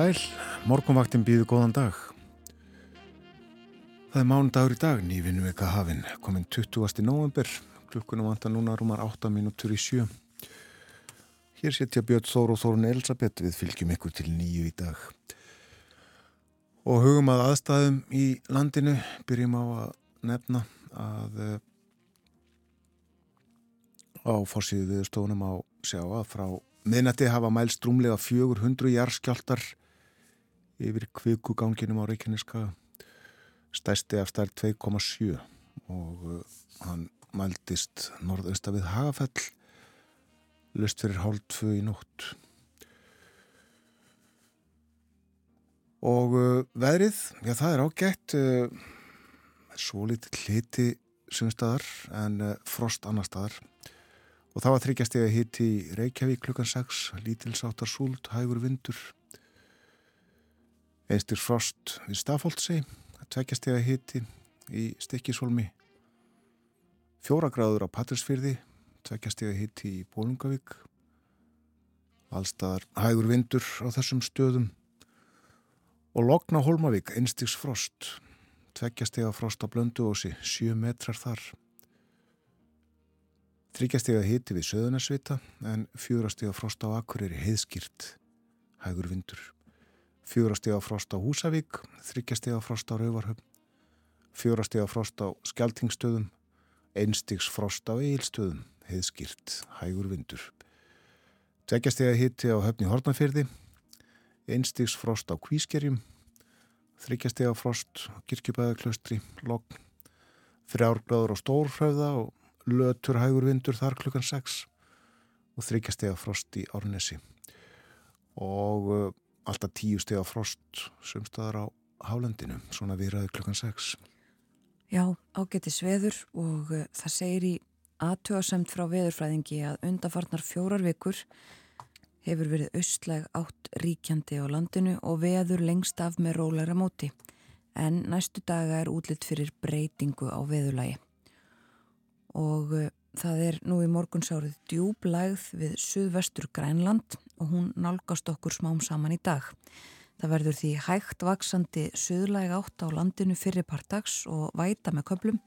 Sæl, morgunvaktin býðu góðan dag. Það er mánudagur í dag, nývinu vika hafinn, kominn 20. november, klukkunum vantar núna rúmar 8 minútur í sjö. Hér setja Björn Þór og Þórun Elisabeth við fylgjum ykkur til nýju í dag. Og hugum að aðstæðum í landinu, byrjum á að nefna að eh, á fórsíðu viðstofunum á sjá að frá miðnætti hafa mælst rúmlega 400 jarðskjáltar yfir kvikuganginum á Reykjaneska stæsti af stær 2,7 og uh, hann mæltist norðausta við Hagafell lust fyrir hálf 2 í nótt. Og uh, veðrið, já það er ágætt uh, svo litið hliti sumstaðar en frost annar staðar. Og það var þryggjastega hitt í Reykjavík klukkan 6, lítilsáttar súld, hægur vindur einstir frost við Stafóldsei tveggjastega hitti í Stikkisholmi fjóra gráður á Patrísfyrði tveggjastega hitti í Bólungavík allstaðar hægur vindur á þessum stöðum. Og Lokna Holmavík einstigs frost. Tveggjastega frost á Blönduósi 7 metrar þar. Þryggjastega hiti við söðunarsvita en fjórastega frost á Akureyri heiðskýrt, hægur vindur. Fjórastega frost á Húsavík, þryggjastega frost á Rauvarhöfn, fjórastega frost á Skeltingstöðum, einstigs frost á Eilstöðum, heiðskýrt, hægur vindur. Tveggjastega hiti á höfni Hortnafyrði, einstigs frost á Kvískerjum, þryggjastega frost á Kirkjubæðaklaustri, Logn, þrjárgráður á Stórfröða og lötur hægur vindur þar klukkan 6 og þryggja steg af frost í Árnesi og alltaf tíu steg af frost sumstaðar á Hálendinu, svona viðræði klukkan 6. Já, ágætti sveður og uh, það segir í aðtjóðasemt frá veðurfræðingi að undafarnar fjórar vikur hefur verið austlæg átt ríkjandi á landinu og veður lengst af með rólæra móti en næstu daga er útlitt fyrir breytingu á veðurlægi og uh, það er nú í morgunsárið djúblægð við suðvestur Grænland og hún nálgast okkur smám saman í dag. Það verður því hægt vaksandi suðlæg átt á landinu fyrir partags og væta með köplum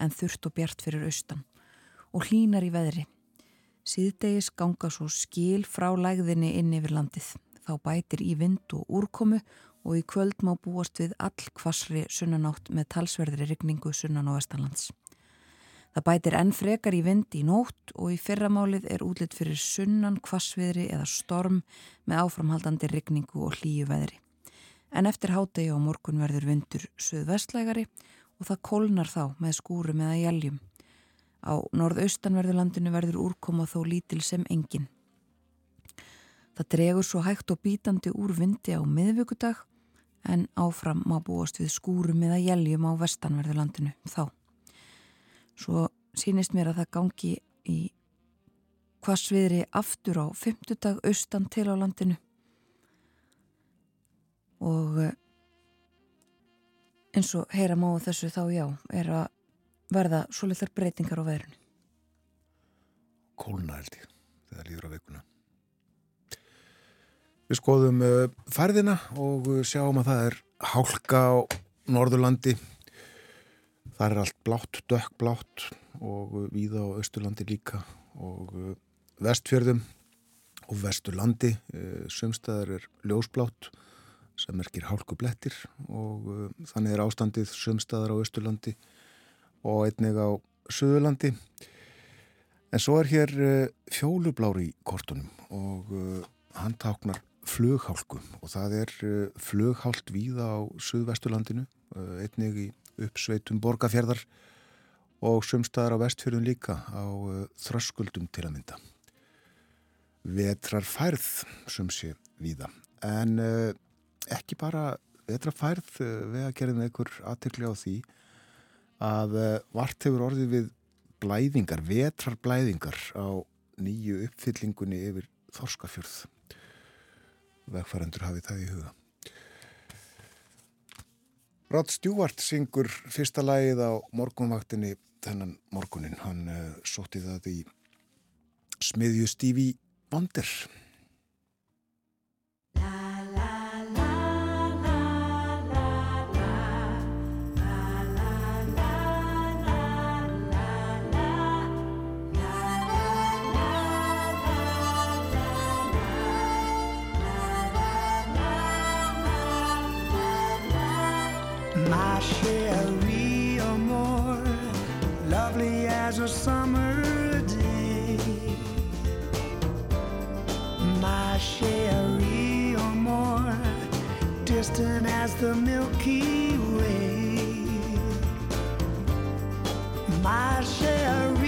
en þurft og bjart fyrir austan og hlínar í veðri. Síðdegis ganga svo skil frá lægðinni inn yfir landið. Þá bætir í vind og úrkomu og í kvöld má búast við all kvasri sunnanátt með talsverðri rigningu sunnan og vestanlands. Það bætir enn frekar í vind í nótt og í fyrramálið er útlitt fyrir sunnan, kvassviðri eða storm með áframhaldandi rigningu og hlýju veðri. En eftir hátegi á morgun verður vindur söðvestlægari og það kólnar þá með skúrum eða jæljum. Á norðaustanverðurlandinu verður úrkoma þó lítil sem engin. Það dregur svo hægt og bítandi úr vindi á miðvöggudag en áfram má búast við skúrum eða jæljum á vestanverðurlandinu þá. Svo sínist mér að það gangi í hvað sviðri aftur á fymtudag austan til á landinu og eh, eins og heyra má þessu þá já er að verða svo litur breytingar á verðinu. Kóluna held ég þegar líður á veikuna. Við skoðum uh, færðina og sjáum að það er hálka á Norðurlandi Það er allt blátt, dökkblátt og víða á Östurlandi líka og uh, vestfjörðum og vesturlandi. Uh, Sumstaðar er ljósblátt sem merkir hálku blettir og uh, þannig er ástandið sumstaðar á Östurlandi og einnig á Suðurlandi. En svo er hér fjólublári í kortunum og hann táknar flughálku og það er flughált víða á Suðvesturlandinu, einnig í uppsveitum borgarfjörðar og sumstaðar á vestfjörðum líka á uh, þröskuldum til að mynda. Vetrarfærð sem sé víða en uh, ekki bara vetrarfærð uh, við að með einhver aðtökli á því að uh, vart hefur orðið við blæðingar, vetrarblæðingar á nýju uppfyllingunni yfir Þorskafjörð. Vegfærandur hafið það í huga. Rod Stewart syngur fyrsta lægið á morgunvaktinni þennan morgunin. Hann uh, sótti það í smiðju Stevie Wonder. My Sherry or more, distant as the Milky Way. My Sherry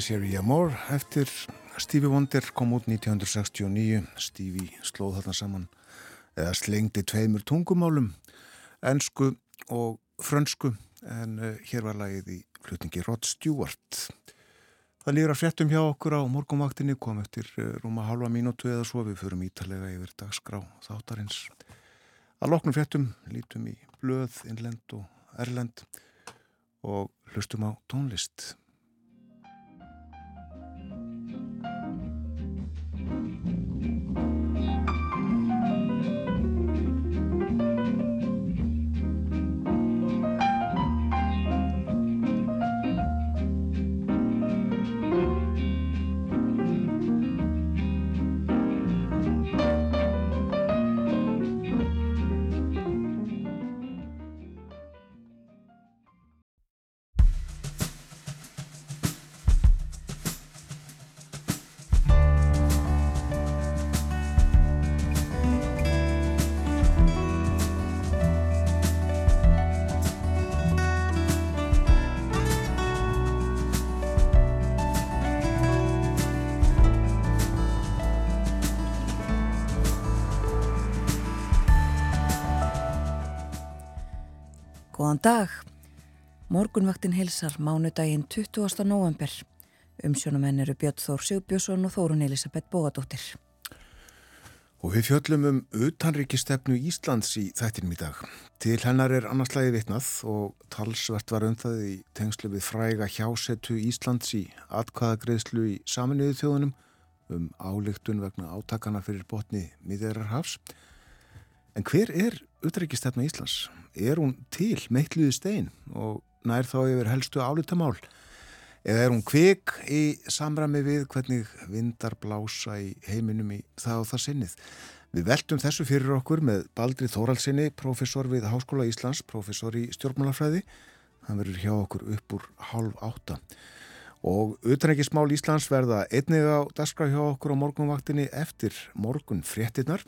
My Sherry Amore eftir Stevie Wonder kom út 1969 Stevie slóð þarna saman eða slengdi tveimur tungumálum ensku og frönsku en uh, hér var lagið í flutningi Rod Stewart. Það að fréttum hjá okkur á morgumvaktinni kom eftir uh, rúma halva mínútu eða svo. Við förum ítalega yfir dagskrá þáttarins. Að loknum fréttum lítum í blöð, innlend og erlend og hlustum á tónlist Góðan dag. Morgunvaktin hilsar mánudaginn 20. november. Umsjónumenn eru Björn Þór Sigbjörnsson og Þórun Elisabeth Bóadóttir. Og við fjöllum um utanríkistefnu Íslands í þættinum í dag. Til hennar er annarslægi vitnað og talsvert var um það í tengslu við fræga hjásetu Íslands í atkvaðagreðslu í saminuðu þjóðunum um álíktun vegna átakana fyrir botni miðeirarhafs. En hver er utanríkistefna Íslands? Er hún til meitluði stein og nær þá yfir helstu álítamál? Eða er hún kvik í samræmi við hvernig vindar blása í heiminum í það og það sinnið? Við veltum þessu fyrir okkur með Baldri Þóraldsinni, professor við Háskóla Íslands, professor í stjórnmálafræði. Hann verður hjá okkur upp úr hálf átta. Og utrengismál Íslands verða einnig á daskra hjá okkur á morgunvaktinni eftir morgun fréttinnar.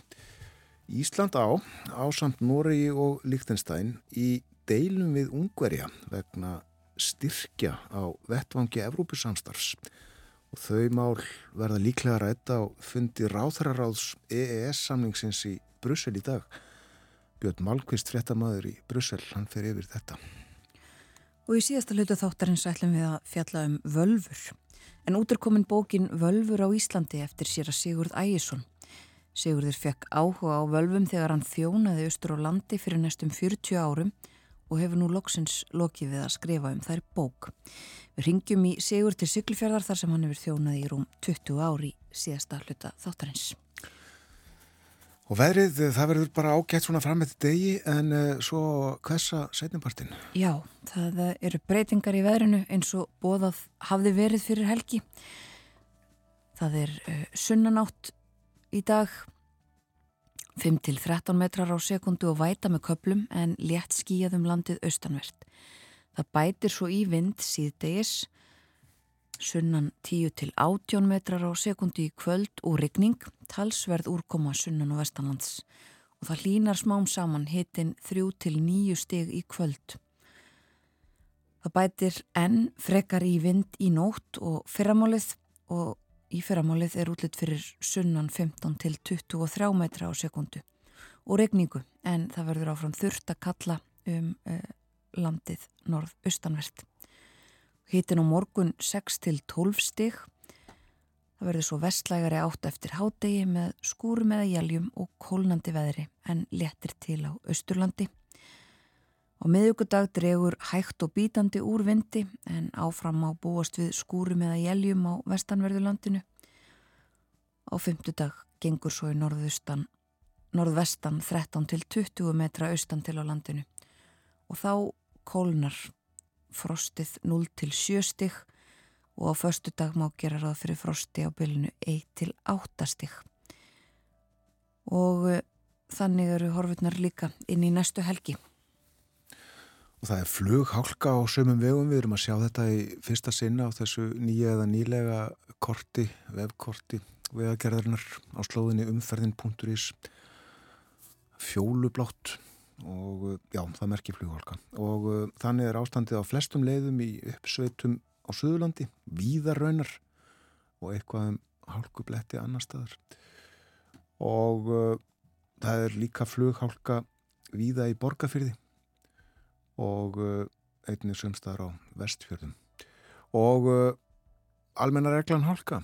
Ísland á, á samt Noregi og Líktenstein í deilum við Ungverja vegna styrkja á vettvangi Evrópusamstarfs og þau mál verða líklega rætt á fundi ráþararáðs EES samningsins í Brussel í dag. Björn Malmqvist fréttamaður í Brussel, hann fer yfir þetta. Og í síðasta hlutu þáttarins ætlum við að fjalla um völfur. En út er komin bókin Völfur á Íslandi eftir sér að Sigurd Ægjesson. Sigurður fekk áhuga á völfum þegar hann þjónaði austur á landi fyrir næstum 40 árum og hefur nú loksins lokið við að skrifa um þær bók. Við ringjum í Sigur til Siglufjörðar þar sem hann hefur þjónað í rúm 20 ári síðasta hluta þáttarins. Og veðrið, það verður bara ágætt svona fram með degi en uh, svo hversa setjumpartin? Já, það eru breytingar í veðrinu eins og bóðað hafði verið fyrir helgi. Það er uh, sunnanátt í dag 5-13 metrar á sekundu og væta með köplum en létt skíjaðum landið austanvert. Það bætir svo í vind síðdegis, sunnan 10-18 metrar á sekundu í kvöld og rigning, talsverð úrkoma sunnan og vestanlands og það línar smám saman hitin 3-9 stig í kvöld. Það bætir enn frekar í vind í nótt og fyrramálið og Í fyrramálið er útlitt fyrir sunnan 15 til 23 metra á sekundu og regningu en það verður áfram þurft að kalla um uh, landið norð-austanvert. Hítin á morgun 6 til 12 stig. Það verður svo vestlægari átt eftir hádegi með skúrum eða jæljum og kólnandi veðri en letir til á austurlandi. Á miðugudag dregur hægt og bítandi úr vindi en áfram á búast við skúrum eða jæljum á vestanverðulandinu. Á fymtudag gengur svo í norðvestan 13 til 20 metra austan til á landinu og þá kólnar frostið 0 til 7 stig og á förstu dag má gera ráð fyrir frosti á bylunu 1 til 8 stig. Og eh, þannig eru horfurnar líka inn í næstu helgi. Það er flughálka á sömum vegum, við erum að sjá þetta í fyrsta sinna á þessu nýja eða nýlega korti, vefkorti, vegagerðarinnar á slóðinni umferðin.is, fjólublátt og já, það merkir flughálka. Og uh, þannig er ástandið á flestum leiðum í uppsveitum á Suðurlandi, víðarraunar og eitthvað um hálkubletti annar staðar. Og uh, það er líka flughálka víða í borgarfyrði og uh, einnig sömstaðar á vestfjörðum. Og uh, almenna reglan hálka.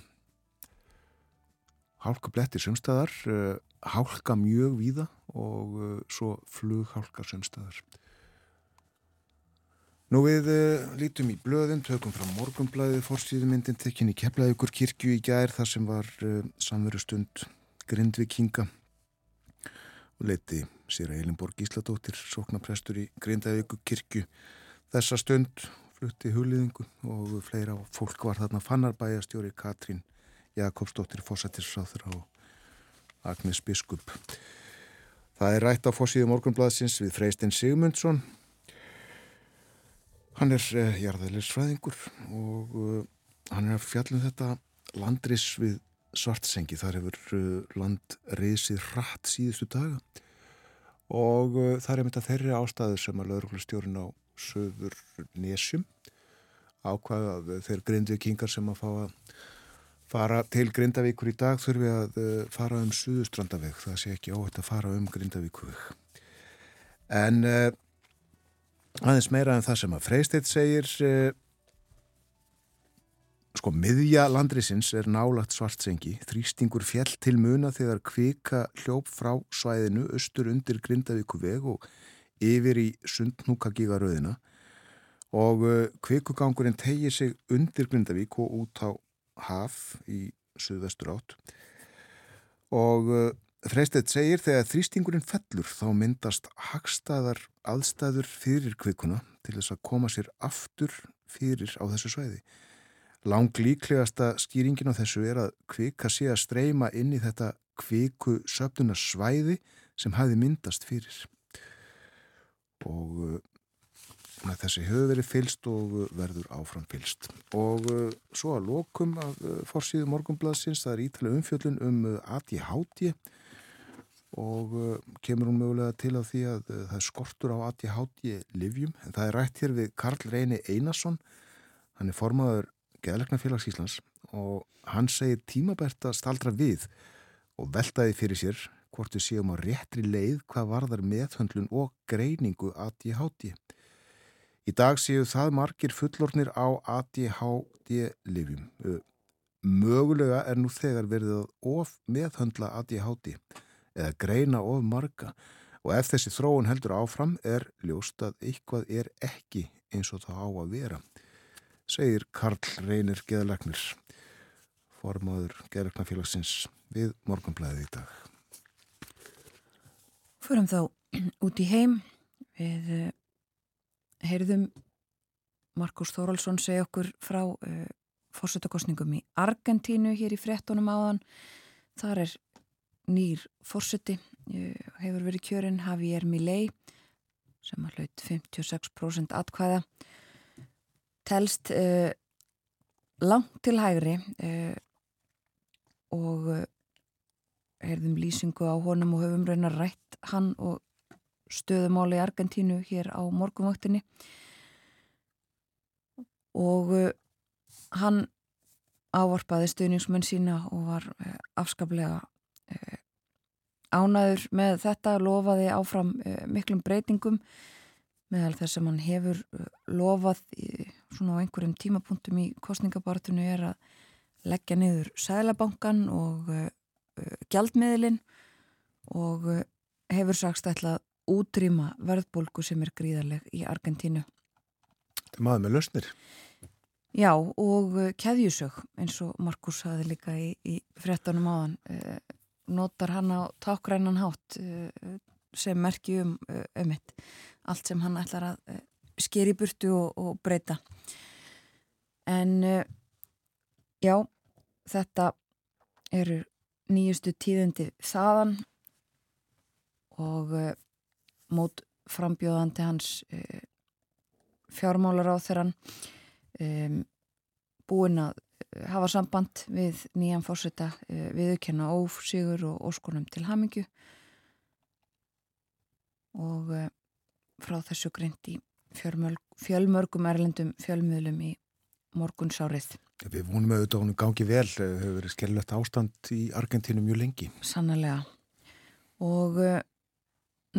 Hálka blettir sömstaðar uh, hálka mjög víða og svo flughálka sömstaðar Nú við lítum í blöðin, tökum frá morgunblæði fórstíðumyndin tekinn í Keflaðugur kirkju í gær þar sem var samverustund Grindvikinga leiti sér að Elinborg Gísladóttir, sóknaprestur í Grindavíku kirkju. Þessa stund flutti huliðingu og fleira fólk var þarna fannarbæjastjóri Katrín Jakobsdóttir, fósættisráður og Agnes Biskup. Það er rætt á fósíðu morgunbladsins við Freistinn Sigmundsson. Hann er eh, jarðælisfræðingur og uh, hann er að fjallum þetta landris við svartsengi. Þar hefur uh, land reysið rætt síðustu daga og uh, það er einmitt að þeirri ástæður sem að lauruglustjórin á söður nesjum ákvaða að þeir grindvikingar sem að fá að fara til Grindavíkur í dag þurfi að uh, fara um Suðustrandaveg það sé ekki óhætt að fara um Grindavíkuveg en uh, aðeins meira en það sem að Freisteit segir uh, Sko, miðja landrisins er nálagt svartsengi, þrýstingur fjell til muna þegar kvika hljóp frá svæðinu austur undir Grindavíku veg og yfir í Sundnúkagígaröðina og uh, kvikugangurinn tegir sig undir Grindavík og út á haf í suðvestur átt. Og uh, Freistett segir þegar þrýstingurinn fellur þá myndast hagstaðar aðstæður fyrir kvikuna til þess að koma sér aftur fyrir á þessu svæði Lang líklegasta skýringin á þessu er að kvika sé að streyma inn í þetta kviku söpnunarsvæði sem hafi myndast fyrir. Og uh, þessi hefur verið fylst og uh, verður áfram fylst. Og uh, svo að lokum af uh, forsýðu morgunbladsins, það er ítalega umfjöllun um uh, ADHD og uh, kemur hún mögulega til á því að það er skortur á ADHD livjum. En það er rætt hér við Karl Reyni Einarsson, hann er formaður Geðleiknafélags Íslands og hann segir tímabært að staldra við og veltaði fyrir sér hvort við séum á réttri leið hvað varðar meðhöndlun og greiningu ADHD. Í dag séu það margir fullornir á ADHD-livjum. Mögulega er nú þegar verið að of meðhöndla ADHD eða greina of marga og ef þessi þróun heldur áfram er ljóst að eitthvað er ekki eins og það á að vera, segir Karl Reynir Geðalagnir, formaður Geðalagnafélagsins við morgunblæðið í dag. Förum þá út í heim við uh, heyrðum Markus Þóraldsson segja okkur frá uh, fórsetakostningum í Argentínu hér í frettunum áðan. Þar er nýr fórseti, uh, hefur verið kjörinn Javier Milei sem har hlaut 56% atkvæða. Telst uh, langt til hægri uh, og uh, heyrðum lýsingu á honum og höfum raunar rætt hann og stöðumáli í Argentínu hér á morgunvaktinni. Og hann ávarpaði stuðningsmenn sína og var afskaplega ánæður með þetta, lofaði áfram miklum breytingum meðal þess að hann hefur uh, lofað í, svona á einhverjum tímapunktum í kostningabartinu er að leggja niður sælabankan og uh, gjaldmiðlin og uh, hefur sagst ætla að útrýma verðbólgu sem er gríðarleg í Argentínu. Er maður með lausnir. Já, og uh, keðjusög eins og Markus hafi líka í, í frettanum áðan uh, notar hann á tákrænan hátt uh, sem merki um um allt sem hann ætlar að uh, skeri burtu og, og breyta. En uh, já, þetta eru nýjustu tíðindi þaðan og mót frambjóðandi hans fjármálar á þeirran um, búin að hafa samband við nýjan fórseta uh, viðurkenna ófsigur og óskonum til hamingju og uh, frá þessu greint í fjölmörg, fjölmörgum erlendum fjölmiðlum í morgunsárið. Við vonum auðvitað að hún gangi vel, hefur verið skellilegt ástand í Argentínu mjög lengi. Sannlega. Og uh,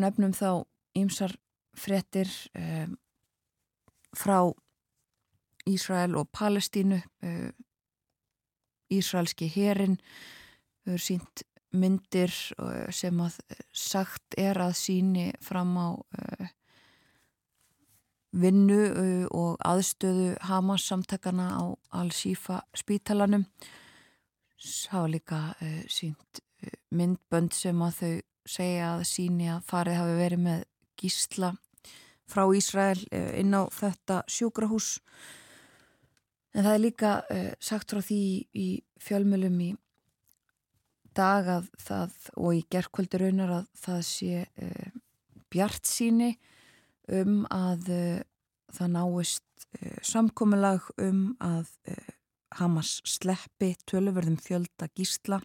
nefnum þá ýmsar frettir um, frá Ísrael og Palestínu. Uh, Ísraelski herin hefur sínt myndir uh, sem að sagt er að síni fram á uh, vinnu og aðstöðu Hamas samtakana á Al-Shifa spítalanum. Hafa líka sínt myndbönd sem að þau segja að síni að farið hafi verið með gísla frá Ísrael inn á þetta sjúkrahús. En það er líka sagt frá því í fjölmjölum í dag að það og í gerðkvöldur raunar að það sé uh, bjart síni um að uh, það náist uh, samkominnlag um að Hamas sleppi töluverðum fjölda gísla.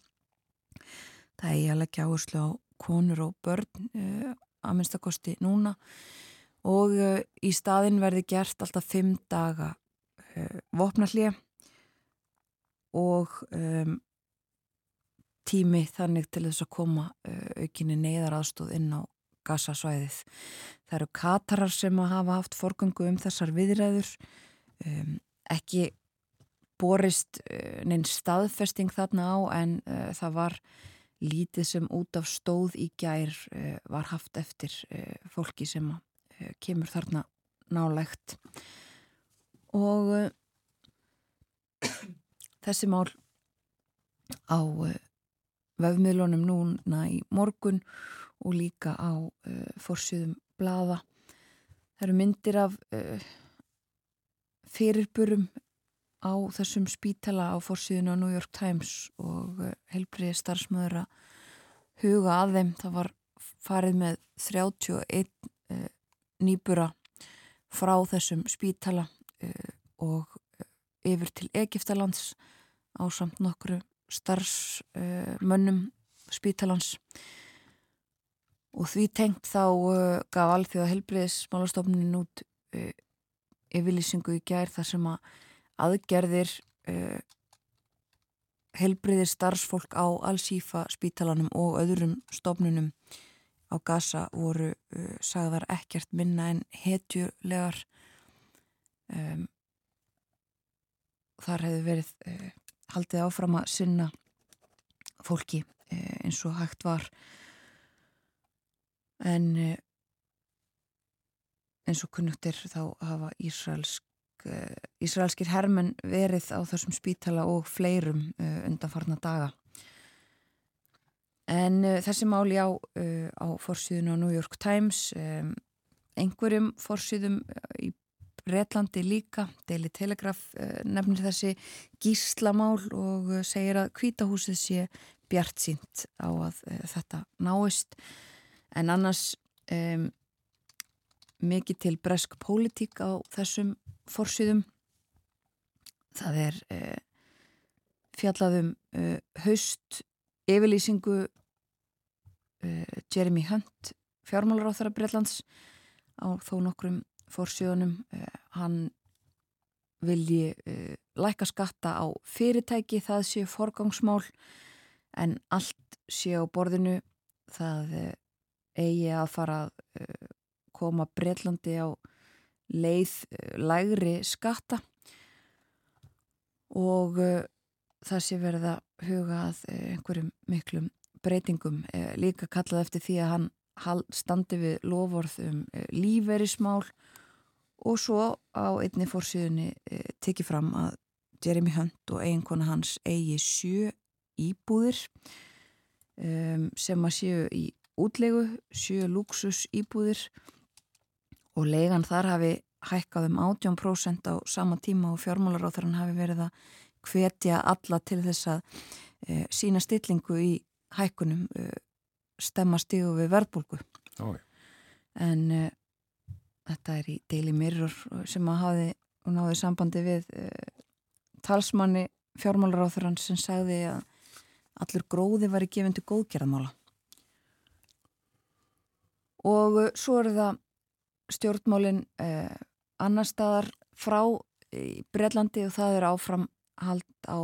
Það er að leggja áherslu á konur og börn að minnstakosti núna og í staðin verði gert alltaf fimm daga vopnallið og um, tími þannig til þess að koma uh, aukinni neyðaraðstóð inn á gasasvæðið. Það eru katarar sem að hafa haft forgöngu um þessar viðræður, um, ekki borist uh, neinn staðfesting þarna á en uh, það var lítið sem út af stóð í gær uh, var haft eftir uh, fólki sem uh, kemur þarna nálægt. Og þessi mál á vefmiðlunum núna í morgun og líka á uh, forsýðum blaða. Það eru myndir af uh, fyrirburum á þessum spítala á forsýðinu á New York Times og uh, helbriði starfsmöður að huga að þeim. Það var farið með 31 nýbura frá þessum spítala og yfir til Egiptalands á samt nokkru starfsmönnum spítalans. Og því tengt þá uh, gaf alþjóða helbriðismálastofnin út uh, yfirlýsingu í gær þar sem að aðgerðir uh, helbriðir starfsfólk á Al-Sífa spítalanum og öðrum stofnunum á Gaza voru sagðar ekkert minna en hetjulegar. Þar hefði verið haldið áfram að sinna fólki uh, eins og hægt var. En uh, eins og kunnugtir þá hafa Ísraelsk uh, Ísraelskir hermen verið á þessum spítala og fleirum undanfarna daga. En þessi máli á, á fórsýðun á New York Times um, einhverjum fórsýðum í Breitlandi líka, Daily Telegraph uh, nefnir þessi gíslamál og uh, segir að kvítahúsið sé bjart sínt á að uh, þetta náist. En annars um, mikið til bresk pólitík á þessum fórsýðum það er uh, fjallaðum uh, haust yfirlýsingu uh, Jeremy Hunt fjármálar á þeirra Breitlands á þó nokkrum fórsíðunum uh, hann vilji uh, læka skatta á fyrirtæki það sé forgangsmál en allt sé á borðinu það uh, eigi að fara að koma Breitlandi á leið lægri skatta. Og það sé verið að huga að einhverjum miklum breytingum líka kallað eftir því að hann standi við lofórð um líferismál og svo á einni fórsíðunni tekið fram að Jeremy Hunt og eiginkona hans eigi sjö íbúðir um, sem að séu í útlegu, sjö luxus íbúðir og leigan þar hafi hækkað um 18% á sama tíma og fjármálaráþarann hafi verið að hvetja alla til þess að e, sína stillingu í hækkunum e, stemma stígu við verðbólgu. En e, þetta er í Daily Mirror sem að hafi og náði sambandi við e, talsmanni fjármálaráþarann sem sagði að allur gróði var í gefindu góðgerðamála og e, svo er það stjórnmálin eh, annar staðar frá í Breitlandi og það er áfram hald á,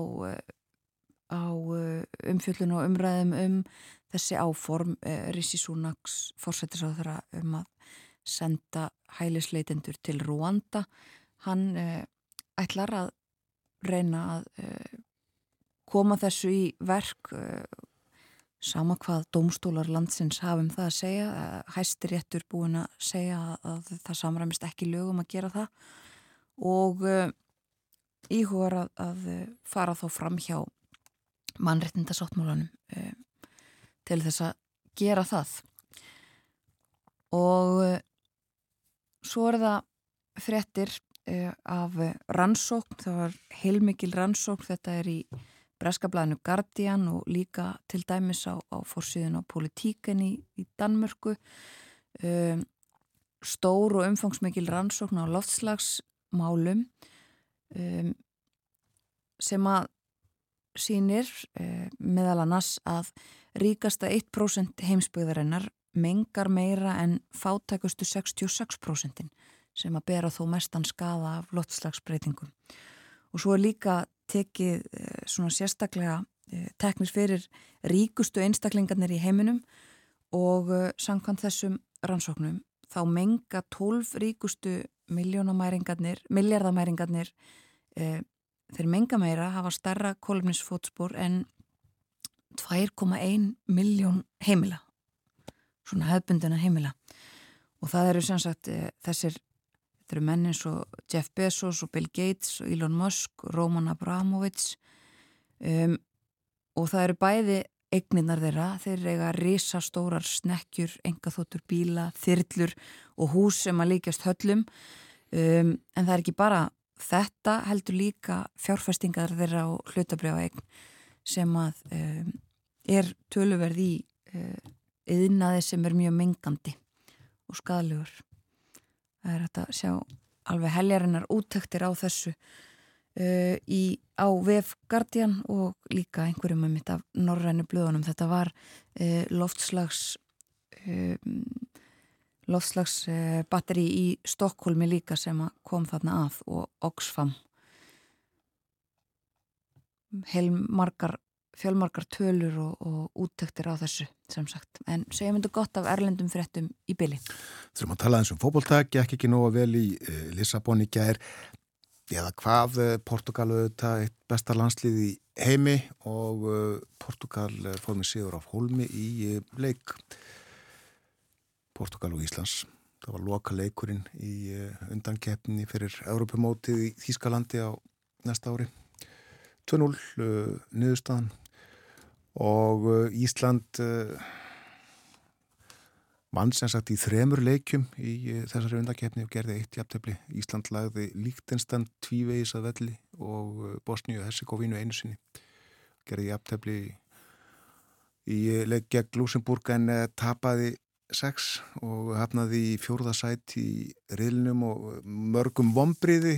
á umfjöllun og umræðum um þessi áform Rissi Súnaks fórsættisáðara um að senda hælisleitendur til Rúanda. Hann eh, ætlar að reyna að eh, koma þessu í verk sama hvað dómstólar landsins hafum það að segja, hæstir réttur búin að segja að það samræmist ekki lögum að gera það. Og uh, íhugar að, að fara þá fram hjá mannrettindasáttmálanum uh, til þess að gera það. Og svo er það fréttir af rannsókn, það var heilmikil rannsókn, þetta er í breskablaðinu Guardian og líka til dæmis á, á fórsíðun á politíken í, í Danmörku. Um, stór og umfangsmikil rannsókn á loftslagsmálum um, sem að sínir um, meðal annars að ríkasta 1% heimsbyggðarinnar mengar meira en fátækustu 66% sem að bera þó mestan skaða af loftslagsbreytingum. Og svo er líka tekið eh, svona sérstaklega eh, teknis fyrir ríkustu einstaklingarnir í heiminum og eh, samkvæmt þessum rannsóknum þá menga 12 ríkustu miljardamæringarnir e, þeir menga meira hafa starra kolumnisfótspor en 2,1 miljón heimila svona hefbundina heimila. Og það eru sem sagt e, þessir Þetta eru menn eins og Jeff Bezos og Bill Gates og Elon Musk og Roman Abramovich. Um, og það eru bæði eigninnar þeirra, þeir eiga risastórar snekkjur, engaþóttur bíla, þyrlur og hús sem að líkjast höllum. Um, en það er ekki bara þetta heldur líka fjárfestingar þeirra og hlutabrjáa eign sem að um, er töluverð í uh, yðnaði sem er mjög mengandi og skadalegur Það er hægt að sjá alveg heljarinnar úttektir á þessu uh, í, á VF Guardian og líka einhverjum mitt af norrænu blöðunum. Þetta var uh, loftslags um, loftslags uh, í Stokkólmi líka sem kom þarna að og Oxfam heilmargar fjölmargar tölur og, og úttektir á þessu sem sagt, en segjum þetta gott af erlendum fréttum í byli. Þurfum að tala eins um fókbóltak, gekk ekki nóga vel í uh, Lissabon í gær. Eða hvað, uh, Portugal auðvitað eitt besta landslið í heimi og uh, Portugal fór með sigur af holmi í leik Portugal og Íslands. Það var loka leikurinn í undankeppni fyrir Europamótið í Þýskalandi á næsta ári. 2-0 niðurstaðan og uh, Ísland uh, vann sem sagt í þremur leikjum í uh, þessari undakefni og gerði eitt jafntefni. Ísland lagði líktinstand tvívegis að velli og Bosníu og Hessekovínu einu sinni. Gerði jafntefni í leik gegn Luxemburg en tapaði sex og hafnaði í fjórðasætt í riðlunum og mörgum vombriði,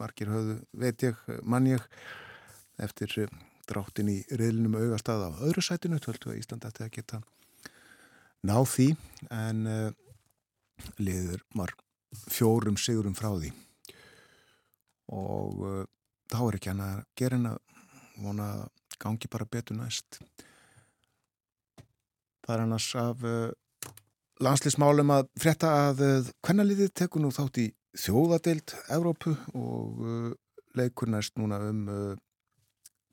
margir höfðu, veit ég, mann ég, eftir dráttin í reilnum augastað á öðru sætinu, töltu að Íslanda ætti að geta náð því en uh, liður var fjórum sigurum frá því. Og uh, þá er ekki hann að gera hann að vona gangi bara betur næst. Það er annars af uh, landslismálum að frétta að hvernaliðið tekur nú þátt í þjóðadeild Evrópu og leikur næst núna um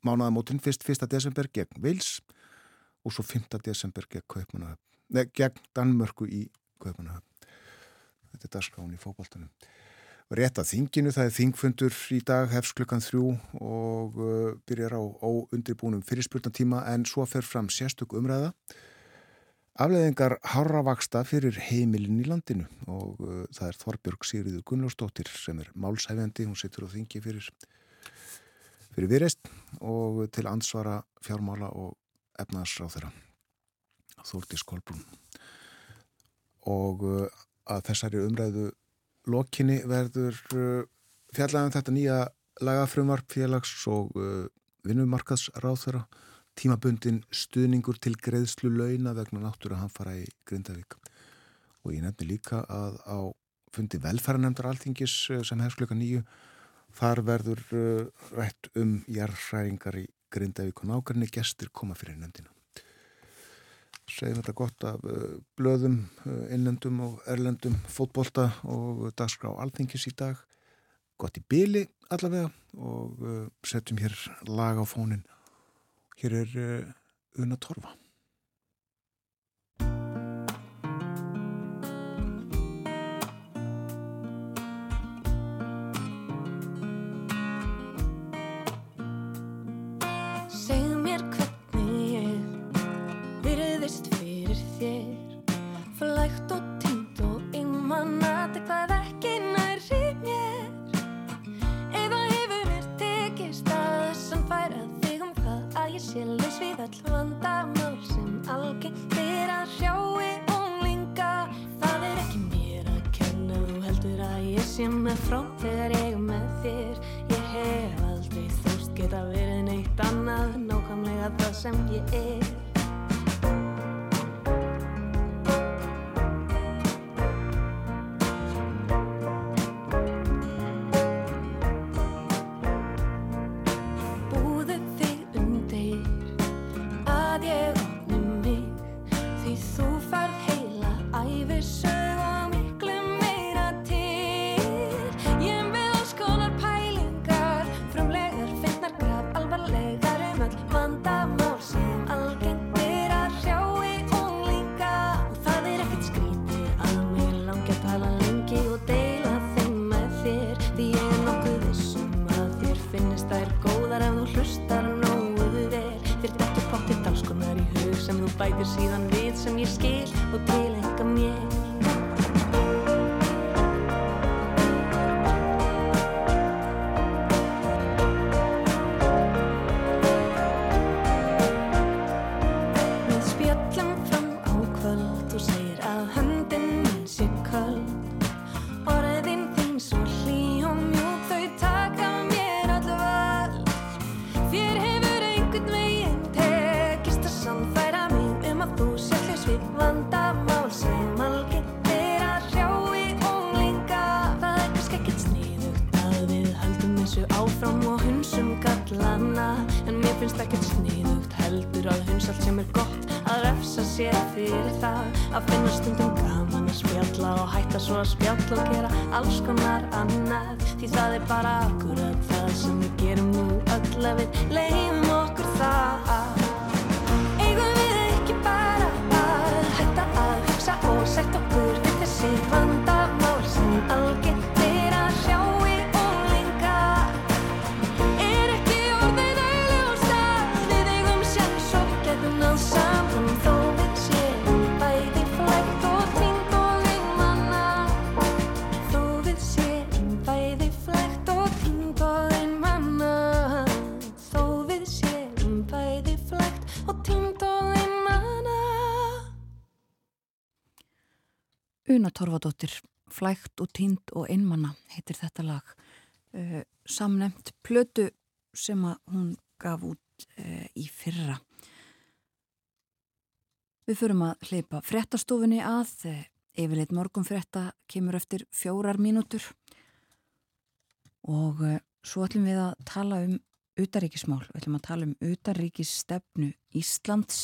mánaðamótin fyrst 1. desember gegn Vils og svo 5. desember gegn Kaupanahöfn, nei, gegn Danmörku í Kaupanahöfn. Þetta er dagskráin í fókbaltunum. Rétt að þinginu, það er þingfundur í dag, hefs klukkan þrjú og uh, byrjar á óundribúnum fyrirspurnatíma en svo fer fram sérstök umræða. Afleðingar harravaksta fyrir heimilin í landinu og uh, það er Þorbjörg Sigriður Gunnlósdóttir sem er málsæfjandi, hún situr á þingi fyrir fyrir viðreist og til ansvara fjármála og efnaðsráð þeirra Þórtís Kolbrún. Og uh, að þessari umræðu lokinni verður uh, fjallæðan þetta nýja lagafrumvarp félags og uh, vinnumarkaðsráð þeirra tímabundin stuðningur til greiðslu launa vegna náttúru að hann fara í Grindavík. Og ég nefni líka að á fundi velferðanemndar alþingis sem hefst klukka nýju Þar verður uh, rætt um jarðræðingar í Grindavík og nákvæmni gestur koma fyrir nefndina. Segjum þetta gott af uh, blöðum, uh, innlendum og erlendum fótbolta og dagskrá alþingis í dag. Gott í byli allavega og uh, setjum hér lag á fónin. Hér er uh, Una Torfa. Torfadóttir, Flægt og tínd og einmanna heitir þetta lag. Uh, samnemt plötu sem að hún gaf út uh, í fyrra. Við förum að hleypa frettastofunni að, uh, yfirleitt morgun fretta kemur eftir fjórar mínútur og uh, svo ætlum við að tala um utaríkismál, við ætlum að tala um utaríkisstefnu Íslands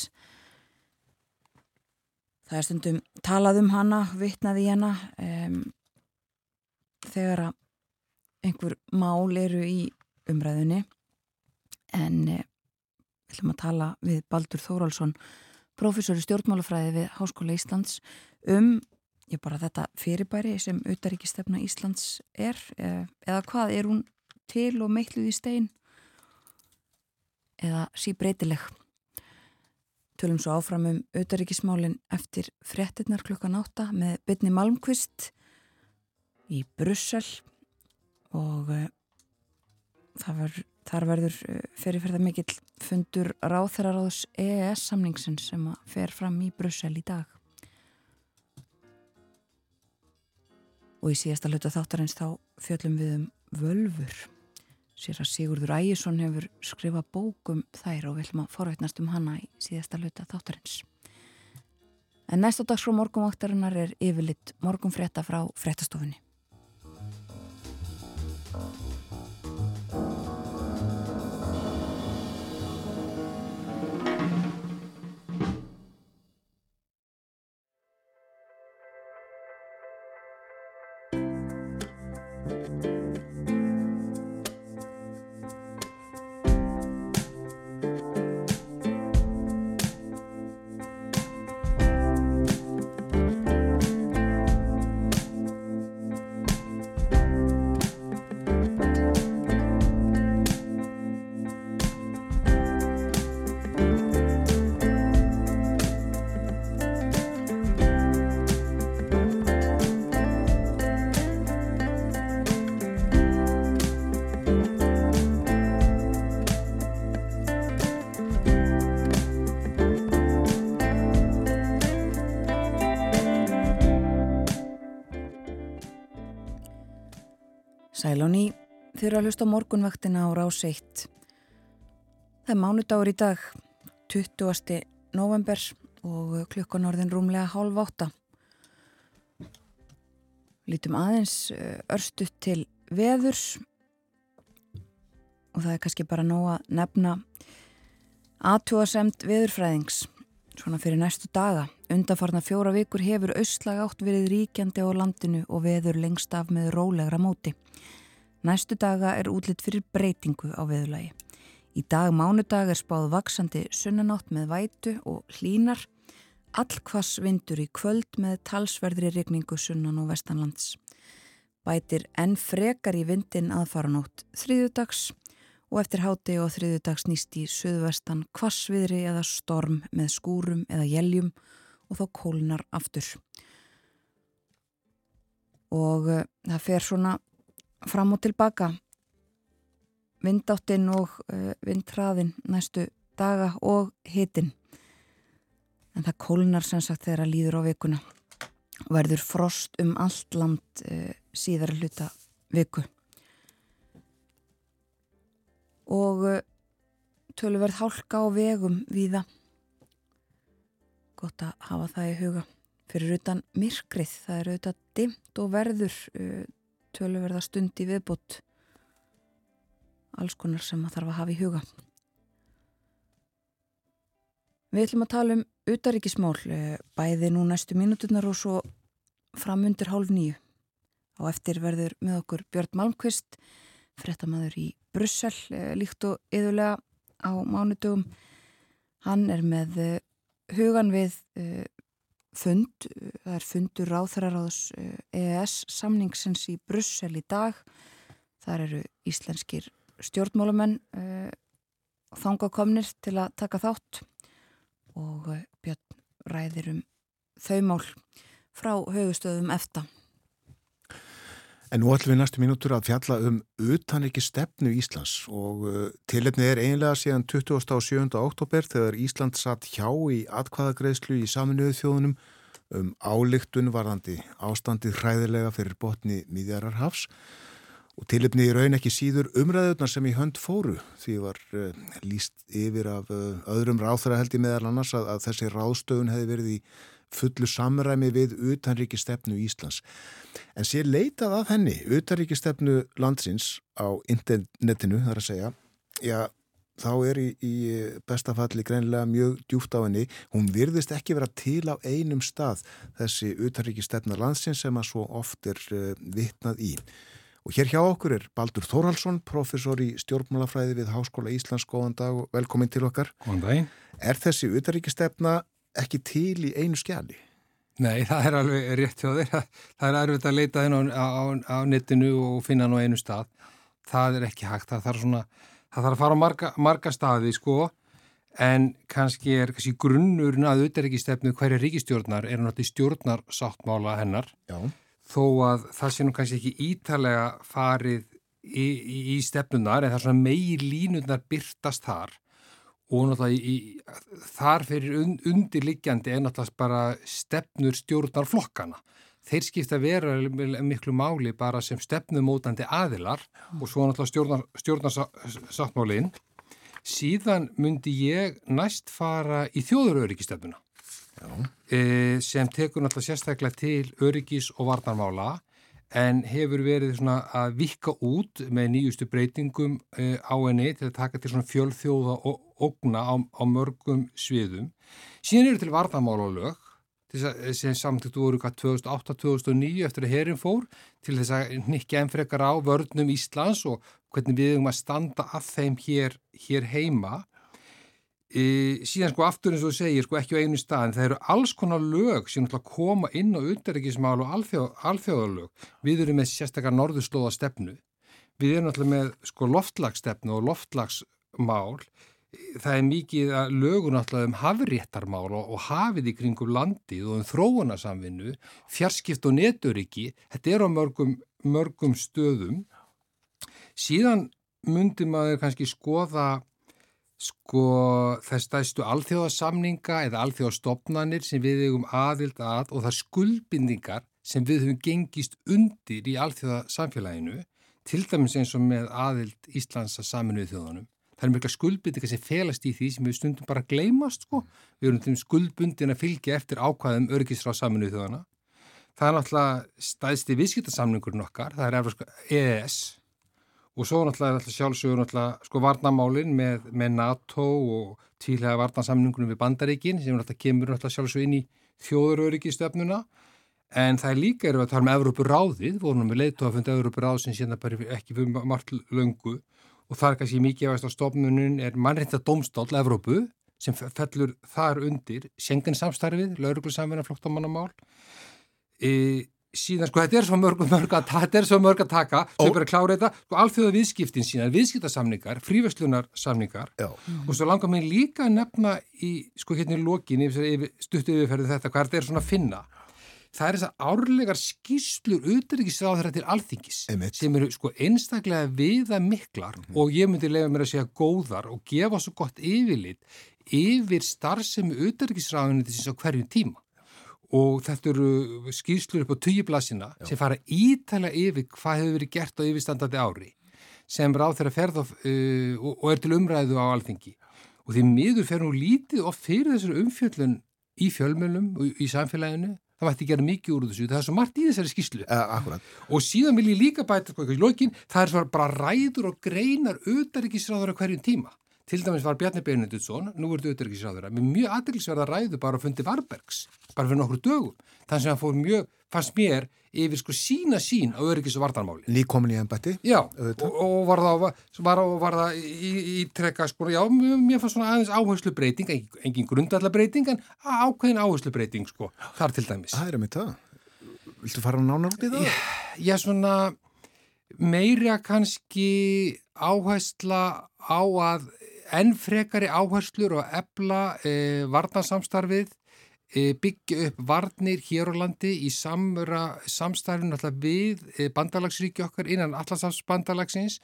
Það er stundum talað um hana, vitnaði í hana um, þegar að einhver mál eru í umræðunni en eh, við ætlum að tala við Baldur Þóraldsson, professor í stjórnmálafræði við Háskóla Íslands um ég bara þetta fyrirbæri sem utaríkistefna Íslands er eh, eða hvað er hún til og meitluð í stein eða síbreytileg. Tölum svo áfram um auðaríkismálinn eftir frettinnar klukkan átta með Byrni Malmqvist í Brussel og uh, ver, þar verður uh, fyrirferða mikill fundur ráþæraráðs EES samningsin sem fer fram í Brussel í dag. Og í síðasta hluta þáttarins þá fjöllum við um völfur. Sér að Sigurður Ægjesson hefur skrifað bókum þær og við ætlum að forveitnast um hana í síðasta hluta þáttarins. En næsta dags frá morgumvaktarinnar er yfirlitt morgumfrétta frá fréttastofunni. Þið eru að hlusta á morgunvaktina á rás 1. Það er mánudagur í dag, 20. november og klukkan orðin rúmlega hálf átta. Lítum aðeins eh, örstuð til veðurs og það er kannski bara nóg að nefna aðtúasemt veðurfræðings svona fyrir næstu daga. Undanfarna fjóra vikur hefur austlag átt verið ríkjandi á landinu og veður lengst af með rólegra móti. Næstu daga er útlitt fyrir breytingu á veðurlagi. Í dag mánudag er spáð vaksandi sunnanátt með vætu og hlínar. Allkvass vindur í kvöld með talsverðri regningu sunnan og vestanlands. Bætir enn frekar í vindin aðfaranótt þriðudags og eftir háti og þriðudags nýst í söðvestan kvassviðri eða storm með skúrum eða jæljum og þá kólnar aftur. Og uh, það fer svona fram og tilbaka vindáttinn og uh, vindhraðinn næstu daga og hitin. En það kólnar sem sagt þegar að líður á vikuna og verður frost um allt land uh, síðar hluta viku. Og uh, tölverð hálka á vegum víða. Gott að hafa það í huga. Fyrir utan myrkrið, það er auðvitað dimt og verður tölverða stund í viðbútt alls konar sem maður þarf að hafa í huga. Við ætlum að tala um utaríkismál eh, bæði nú næstu mínuturnar og svo framundir hálf nýju. Og eftir verður með okkur Björn Malmqvist, frettamæður í Brussel, eh, líkt og yðurlega á mánudögum. Hann er með eh, hugan við fund, það er fundur ráþararáðs EES samningsins í Brussel í dag. Þar eru íslenskir stjórnmálamenn þángakomnir til að taka þátt og eh, Björn ræðir um þau mál frá högustöðum eftir. En nú ætlum við næstu mínútur að fjalla um utanriki stefnu Íslands og uh, tilefnið er einlega síðan 20. og 7. oktober þegar Ísland satt hjá í atkvaðagreðslu í saminuðu þjóðunum um álíktun varðandi ástandið hræðilega fyrir botni Míðjararhafs Og tilipni í raun ekki síður umræðunar sem í hönd fóru því var uh, líst yfir af uh, öðrum ráþara held í meðal annars að, að þessi ráðstöfun hefði verið í fullu samræmi við utanríki stefnu Íslands. En sér leitað af henni, utanríki stefnu landsins á internetinu þar að segja, já þá er í, í bestafalli greinlega mjög djúft á henni. Hún virðist ekki vera til á einum stað þessi utanríki stefna landsins sem að svo oft er uh, vitnað í. Og hér hjá okkur er Baldur Þórhalsson, professor í stjórnmálafræði við Háskóla Íslands. Góðan dag og velkomin til okkar. Góðan dag. Er þessi utaríkistefna ekki til í einu skjali? Nei, það er alveg rétt hjá þér. Það er erfitt að leita þenn á, á, á netinu og finna hann á einu stað. Það er ekki hægt. Það þarf, svona, það þarf að fara á marga, marga staði, sko. En kannski er kannski grunnurinn að utaríkistefnu hverja ríkistjórnar er náttúrulega stjórnarsáttmála hennar. Já þó að það sé nú kannski ekki ítalega farið í, í, í stefnunar en það er svona megi línundar byrtast þar og náttúrulega í, þar fyrir und, undirliggjandi er náttúrulega bara stefnur stjórnar flokkana. Þeir skipta vera miklu máli bara sem stefnumótandi aðilar og svo náttúrulega stjórnarsáttmálinn. Síðan myndi ég næst fara í þjóðuröryggistefnuna e, sem tekur náttúrulega sérstaklega til öryggis og varnarmála en hefur verið svona að vikka út með nýjustu breytingum e, á henni til að taka til svona fjölþjóða og ogna á, á mörgum sviðum. Síðan eru til varnarmála lög sem samtíktu voru hvað 2008-2009 eftir að herin fór til þess að nikja ennfrekar á vörnum Íslands og hvernig við erum að standa að þeim hér, hér heima Í, síðan sko aftur eins og þú segir sko ekki á einu stað en það eru alls konar lög sem koma inn á undaríkismál og alþjóð, alþjóðalög. Við erum með sérstakar norðurslóða stefnu við erum náttúrulega með sko loftlagsstefnu og loftlagsmál það er mikið að lögur náttúrulega um hafréttarmál og, og hafið í kringum landið og um þróunarsamvinnu fjarskipt og neturiki þetta er á mörgum, mörgum stöðum. Síðan myndi maður kannski skoða sko þess stæðstu alþjóðasamninga eða alþjóðastofnanir sem við hefum aðild að og það skuldbindingar sem við höfum gengist undir í alþjóðasamfélaginu til dæmis eins og með aðild Íslands að saminuðu þjóðanum. Það er mjög skuldbindingar sem felast í því sem við stundum bara gleymast sko. Við erum skuldbundin að fylgja eftir ákvæðum örgisra á saminuðu þjóðana. Það er náttúrulega stæðsti viðskiptarsamningurinn okkar, það er EES og svo náttúrulega sjálfsögur náttúrulega sko varnamálin með, með NATO og tílega varnarsamningunum við Bandaríkin sem náttúrulega kemur náttúrulega sjálfsögur inn í þjóðuröryggistöfnuna en það er líka erum við að tala um Európuráðið, vorum við leitu að funda Európuráð sem síðan bara ekki fyrir margt löngu. Og það er kannski mikið að stofnunum er mannreynda domstól Európu sem fellur þar undir Schengen samstarfið, lauruglusamvinna floktamannamál e, síðan sko þetta er svo mörg, mörg að þetta er svo mörg að taka sem bara klára þetta. Sko alþjóða viðskiptin síðan, viðskiptasamningar fríverslunarsamningar. Og svo langar mér líka að nefna í sko hérna í lokin stuttu yfirferðu þetta hvað þetta er svona að finna. Það er þess að árlegar skýslur auðvitaðriksráð til alþingis Einmitt. sem eru sko einstaklega viða miklar mm -hmm. og ég myndi lega mér að segja góðar og gefa svo gott yfirlit yfir starfsemi auðvitaðriksráðinu þess að hverjum tíma og þetta eru skýrslur upp á tíublasina sem fara ítala yfir hvað hefur verið gert á yfirstandandi ári sem ráð þeirra ferð of, uh, og, og er til umræðu á alþengi og því miður fer nú lítið og fyrir þessari umfjöllun í fjölmjölum og í samfélaginu. Það mætti gera mikið úr þessu, það er svo margt í þessari skýrslu. Uh, og síðan vil ég líka bæta sko, í lokin, það er bara ræður og greinar auðaríkisráður á hverjum tíma til dæmis var Bjarni Benediktsson, nú er þetta auðvitaðriksráður, með mjög aðeinsverða ræðu bara að fundi Varbergs, bara fyrir nokkru dögum. Þannig sem hann fór mjög, fannst mér, yfir sko sína sín á öryggis og vartanmáli. Nýkomin í ennbætti. Já, og, og var það, var, var það í, í trekka, sko, já, mér fannst svona aðeins áherslu breyting, engin, grundallar breyting, en ákveðin áherslu breyting, sko, þar til dæmis. Það er með það. Viltu fara nánar út í það? Já, svona meira kannski áhersla á að enn frekari áherslur og ebla e, varnarsamstarfið, e, byggja upp varnir hér á landi í samra, samstarfinu alltaf við e, bandalagsríki okkar innan allarsafsbandalagsins,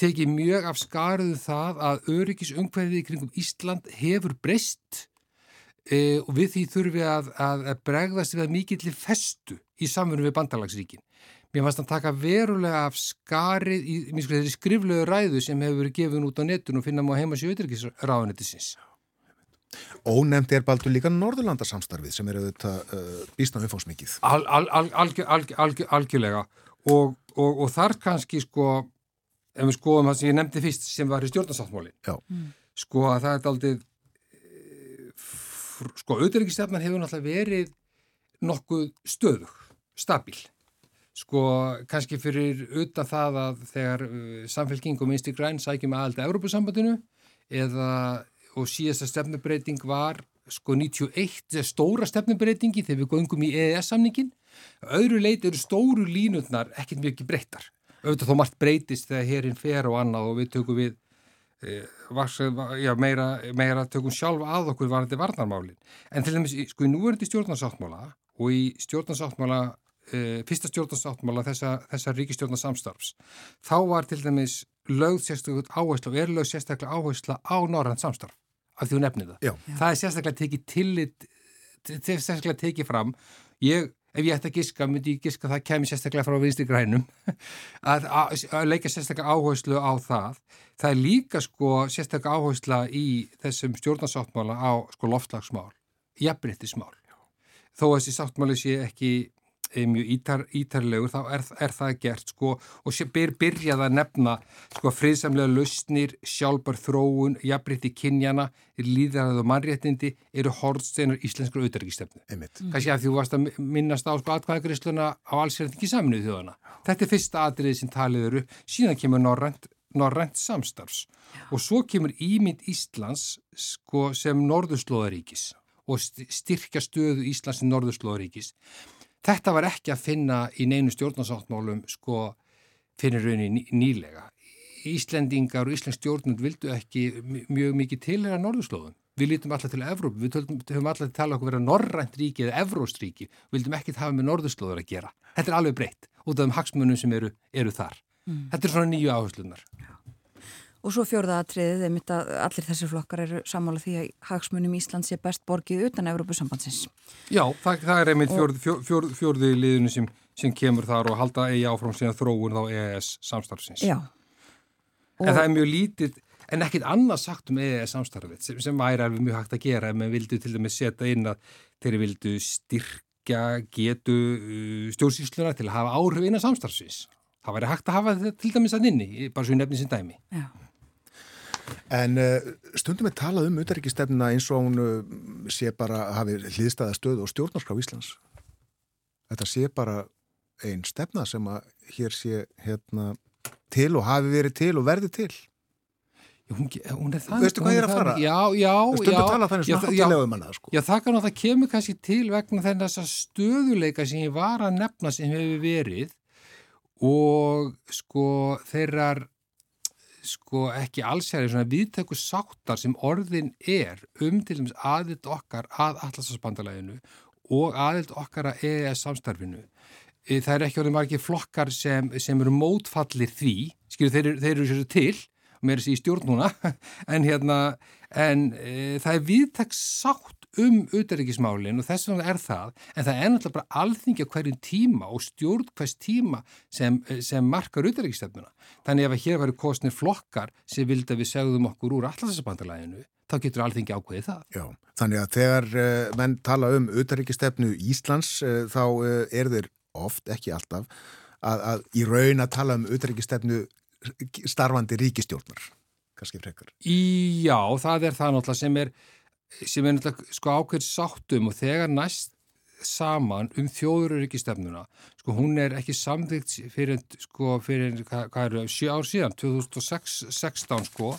tekið mjög af skaruðu það að öryggisungverðið kringum Ísland hefur breyst e, og við því þurfum við að, að, bregðast við að mikill festu í samfunum við bandalagsríkin. Mér fannst að taka verulega af skarið í, í þeirri skriflegu ræðu sem hefur verið gefin út á netun og finna maður heima sér auðvitaðráðanetisins. Ónefndi er baldur líka Norðurlandarsamstarfið sem eru þetta uh, býstað umfósmikið. Al, al, al, algjörlega og, og, og þar kannski sko, ef við skoðum það sem ég nefndi fyrst sem var í stjórnarsáttmáli, mm. sko að það er aldrei, sko auðvitaðriksstefnan hefur náttúrulega verið nokkuð stöðug, stabíl sko kannski fyrir utan það að þegar uh, samfélking og minnsti græn sækjum aðalda Európusambandinu eða og síðasta stefnubreiting var sko 91 stóra stefnubreitingi þegar við góðum í EES-samningin öðru leit eru stóru línutnar ekkert mjög ekki breyttar. Auðvitað þó margt breytist þegar hérinn fer og annað og við tökum við e, vars, já, meira, meira tökum sjálf að okkur varandi varnarmálin. En til dæmis sko í núverandi stjórnarsáttmála og í stjórnarsáttmála e, fyrsta stjórnarsáttmála þessa, þessa ríkistjórnarsamstarfs þá var til dæmis lögð sérstaklega áherslu og er lögð sérstaklega áherslu á norðan samstarf af því þú nefnir það. Já. Það er sérstaklega tekið tillit sérstaklega tekið fram ég, ef ég ætti að giska, myndi ég giska það kemur sérstaklega frá vinstri grænum að, að, að leika sérstaklega áherslu á það. Það er líka sko sérstaklega áhersla í þessum stjórnarsáttmála á sko loftlagsmál jafnbryttismál. Þó að þessi sáttmáli sé ekki mjög ítar, ítarlegur þá er, er það gert sko og byr, byrjað að nefna sko friðsamlega lausnir, sjálfbar þróun, jafnrétti kynjana, líðarað og mannréttindi eru hortsteinar íslenskur auðverkistefnu. Mm. Kanski að þú varst að minnast á sko atkvæðagriðsluna á allsverðingi saminuð þjóðana. Þetta er fyrsta atriði sem talið eru, síðan kemur norrænt, norrænt samstarfs Já. og svo kemur ímynd Íslands sko sem norðurslóðaríkis og styrkja stöðu Íslands sem norðurslóðaríkis Þetta var ekki að finna í neinu stjórnarsáttmálum sko fyrir rauninni nýlega. Íslendingar og Íslensk stjórnund vildu ekki mjög mikið tilhera norðurslóðum. Við lítum alltaf til Evróp, við höfum alltaf til að tala okkur vera norrænt ríki eða evróstríki, við vildum ekkit hafa með norðurslóður að gera. Þetta er alveg breytt út af þeim hagsmunum sem eru, eru þar. Mm. Þetta er svona nýju áherslunar. Og svo fjórða aðtriðið er mitt að allir þessir flokkar eru samála því að hagsmunum Ísland sé best borgið utan Európusambandsins. Já, það, það er einmitt fjórði fjór, fjór, fjór, liðinu sem, sem kemur þar og halda eigi áfram síðan þróun þá EES samstarfsins. Já. Og... En það er mjög lítið, en ekkit annað sagt um EES samstarfið sem, sem væri alveg mjög hægt að gera ef maður vildu til dæmis setja inn að þeir vildu styrkja getu uh, stjórnsýsluna til að hafa áhrif innan samstarfsins. Það væri hægt að hafa þetta til dæmis að inni, bara svo í nefni sem dæmi. Já. En uh, stundum er talað um utaríkistefnina eins og hún uh, sé bara að hafi hlýðstæða stöð og stjórnarskrá Íslands. Þetta sé bara einn stefna sem að hér sé hérna, til og hafi verið til og verði til. Hún, hún er þannig. Veistu hvað ég er að fara? Já, já, já. Stundum talað þannig svona hátilega um hana, sko. Já, það kannu að það kemur kannski til vegna þess að stöðuleika sem ég var að nefna sem hefur verið og sko þeirrar sko ekki allsjæri svona viðtöku sáttar sem orðin er um til dæmis aðild okkar að allarsasbandalæðinu og aðild okkar að EES samstarfinu. E, það er ekki orðin margir flokkar sem, sem eru mótfallir því, skilju þeir, þeir eru sér til, mér er þessi í stjórn núna, en hérna, en e, það er viðtæk sátt um auðaríkismálinn og þess vegna er það, en það er náttúrulega bara alþingja hverjum tíma og stjórn hvers tíma sem, sem markar auðaríkistefnuna. Þannig ef að hér varu kostnir flokkar sem vildi að við segðum okkur úr allarsasbandalæginu, þá getur alþingi ákveðið það. Já, þannig að þegar uh, menn tala um auðaríkistefnu Íslands, uh, þá uh, er þeir oft, ekki alltaf, að, að í raun að tala um auðaríkistefnu starfandi ríkistjórnar kannski frekar. Í, já, það er það náttúrulega sem er, sem er náttúrulega sko ákveð sáttum og þegar næst saman um þjóðuröryggistefnuna sko hún er ekki samþygt fyrir, sko, fyrir hvað, hvað eru, sjö ár síðan 2016 sko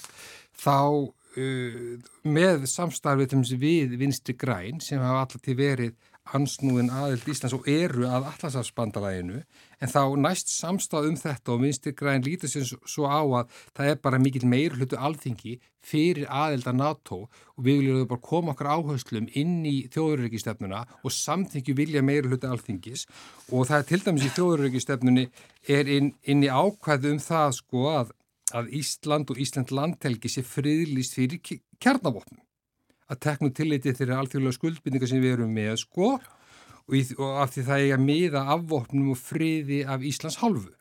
þá uh, með samstarfið við vinstri græn sem hafa alltaf til verið ansnúðin aðild Íslands og eru að allarsafsbandalæginu en þá næst samstað um þetta og vinstri græn lítið sem svo á að það er bara mikill meir hlutu alþingi fyrir aðild að NATO og við viljum bara koma okkar áherslum inn í þjóðurökistefnuna og samþingju vilja meir hlutu alþingis. Og það er til dæmis í þjóðurökistefnunni er inn, inn í ákvæðu um það sko að, að Ísland og Ísland landhelgi sé friðlist fyrir kjarnavopnum að teknu tilliti þeirra alþjóðlega skuldbindingar sem við erum með sko og, í, og af því það er að miða afvopnum og friði af Íslands hálfu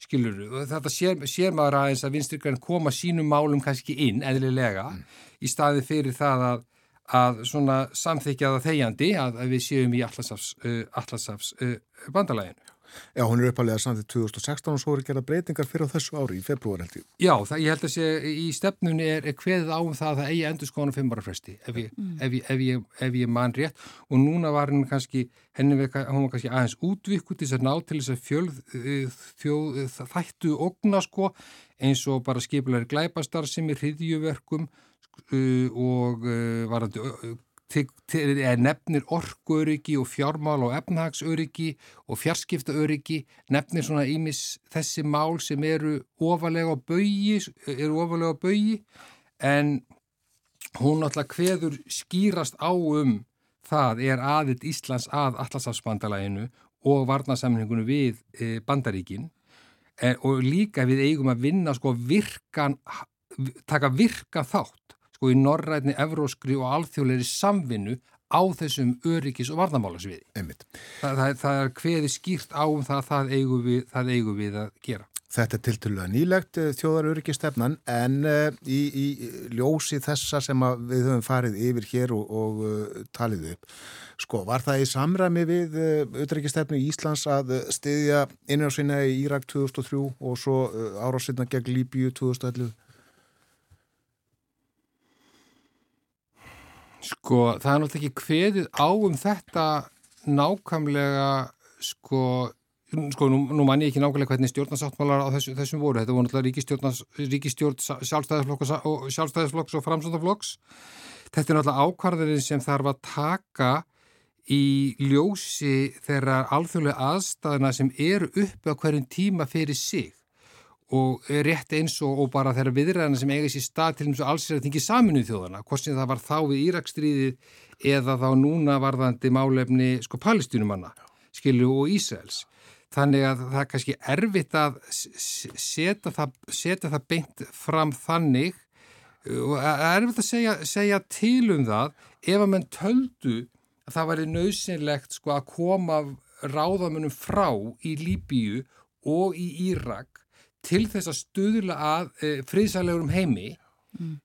skilur þú, þetta sér, sér maður aðeins að vinsturgræn koma sínum málum kannski inn, eðlilega mm. í staði fyrir það að, að svona samþykja það þegjandi að, að við séum í Atlasafs, uh, uh, bandalæginu Já, hún er uppalega samt í 2016 og svo er gerað breytingar fyrir á þessu ári í februar held ég. Já, það, ég held að sé í stefnunni er, er hveðið áum það að það eigi endur skoðan fimm ára fresti ef ég, mm. ef, ég, ef, ég, ef ég man rétt og núna var henni kannski, henni var kannski aðeins útvikut til þess að ná til þess að fjöld, þjóð, þættu ogna sko eins og bara skipulari glæpastar sem er hriðjuverkum og varandi nefnir orkuöryggi og fjármál og efnahagsöryggi og fjarskiptaöryggi nefnir svona ímis þessi mál sem eru ofalega bögi eru ofalega bögi en hún alltaf hveður skýrast á um það er aðitt Íslands að Allasafsbandalæginu og varnasamningunum við e, bandaríkin. E, og líka við eigum að vinna sko virkan taka virkan þátt sko í norrætni, evróskri og alþjóðleiri samvinnu á þessum öryggis og varnamálasviði. Það, það, það er hveði skýrt á um það það eigum við, það eigum við að gera. Þetta er tilturlega nýlegt eh, þjóðaröryggistefnan en uh, í, í ljósi þessa sem við höfum farið yfir hér og, og uh, talið upp. Sko, var það í samræmi við uh, öryggistefnu í Íslands að stiðja innjársvinna í Írak 2003 og svo árásinna gegn Líbíu 2011? Sko, það er náttúrulega ekki hveðið á um þetta nákvæmlega, sko, sko nú, nú man ég ekki nákvæmlega hvernig stjórnarsáttmálar á þessu, þessum voru. Þetta voru náttúrulega ríkistjórn sjálfstæðisflokks og, sjálfstæðisflokks og framsöndaflokks. Þetta er náttúrulega ákvarðarinn sem þarf að taka í ljósi þeirra alþjóðlega aðstæðina sem eru uppi á hverjum tíma fyrir sig og rétt eins og, og bara þeirra viðræðina sem eiga sér stað til þess að alls er að þingi saminuð þjóðana, hvort sem það var þá við Írakstríðið eða þá núna varðandi málefni sko palestinumanna, skilju og Ísraels. Þannig að það er kannski erfitt að setja það, setja það beint fram þannig og erfitt að segja, segja til um það ef að mann töldu að það væri nöðsynlegt sko að koma ráðamunum frá í Líbíu og í Írak til þess að stuðla að e, friðsælegurum heimi mm.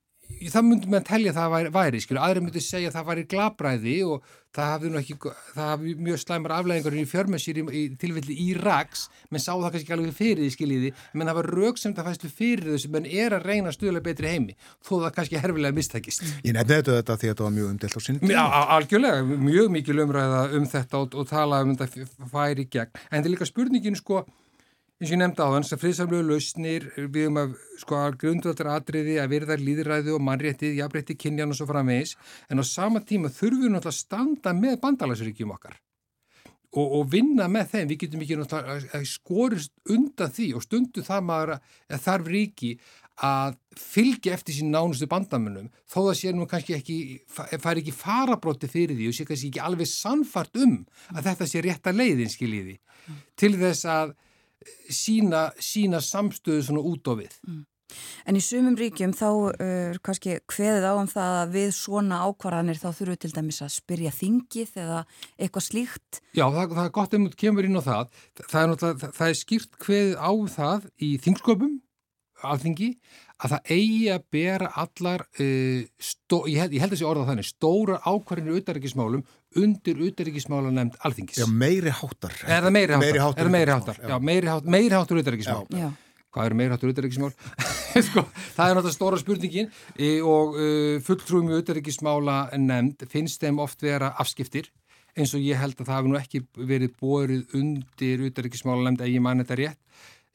það myndi með að tellja að það væri, væri skilju, aðri myndi segja að það væri glabræði og það hafði nú ekki það hafði mjög slæmar aflæðingar í fjörmessir í, í tilfelli Íraks. Menn sá það kannski ekki alveg fyrir því skiljiði menn það var rauksemt að fæslu fyrir þessu menn er að reyna að stuðla betri heimi þó það kannski herfilega mistækist Ég nefndi þetta því að þetta var mjög umdelt á sinn Algjörlega, mjög mikil umræða um þetta og, og tala um þetta færi gegn. En þetta er líka spurningin sko eins og ég nefndi á þann sem friðsamlegu lausnir við um að sko grundvöldar atriði að verða líðræði og mannréttið, jafnrétti, kynjan og svo framvegis. En á sama tíma þurfum við náttúrulega að standa með bandalagsríkjum okkar og, og vinna með þeim, við getum ekki náttúrulega að skorist undan því og stundu það maður að þarf ríki að fylgja eftir sín nánustu bandamönnum þó það sé nú kannski ekki fær ekki farabróti fyrir því og sé kannski ekki alveg sannfart um að þetta sé rétta leiðin skiljiði. Til þess að sína, sína samstöðu svona út á við. Mm. En í sumum ríkjum þá er uh, kannski hveðið á um það að við svona ákvarðanir þá þurfum við til dæmis að spyrja þingið eða eitthvað slíkt. Já, það, það er gott mjög kemur inn á það. Það er, það, það er skýrt hveðið á það í þingsköpum, alþingi, að það eigi að bera allar, uh, stó, ég, held, ég held að sé orða þannig, stóra ákvarðinir auðarrikismálum undir auðarikismála nefnd alþingis. Já, meiri háttar. Er það meiri háttar? Meiri háttar, meiri háttar, já. Já, meiri háttar, meiri háttar auðarikismál. hvað eru meira hættur auðvitaðryggismál sko, það er náttúrulega stóra spurningin e, og e, fulltrúum í auðvitaðryggismála nefnd finnst þeim oft vera afskiptir eins og ég held að það hefur nú ekki verið bórið undir auðvitaðryggismála nefnd að ég man þetta rétt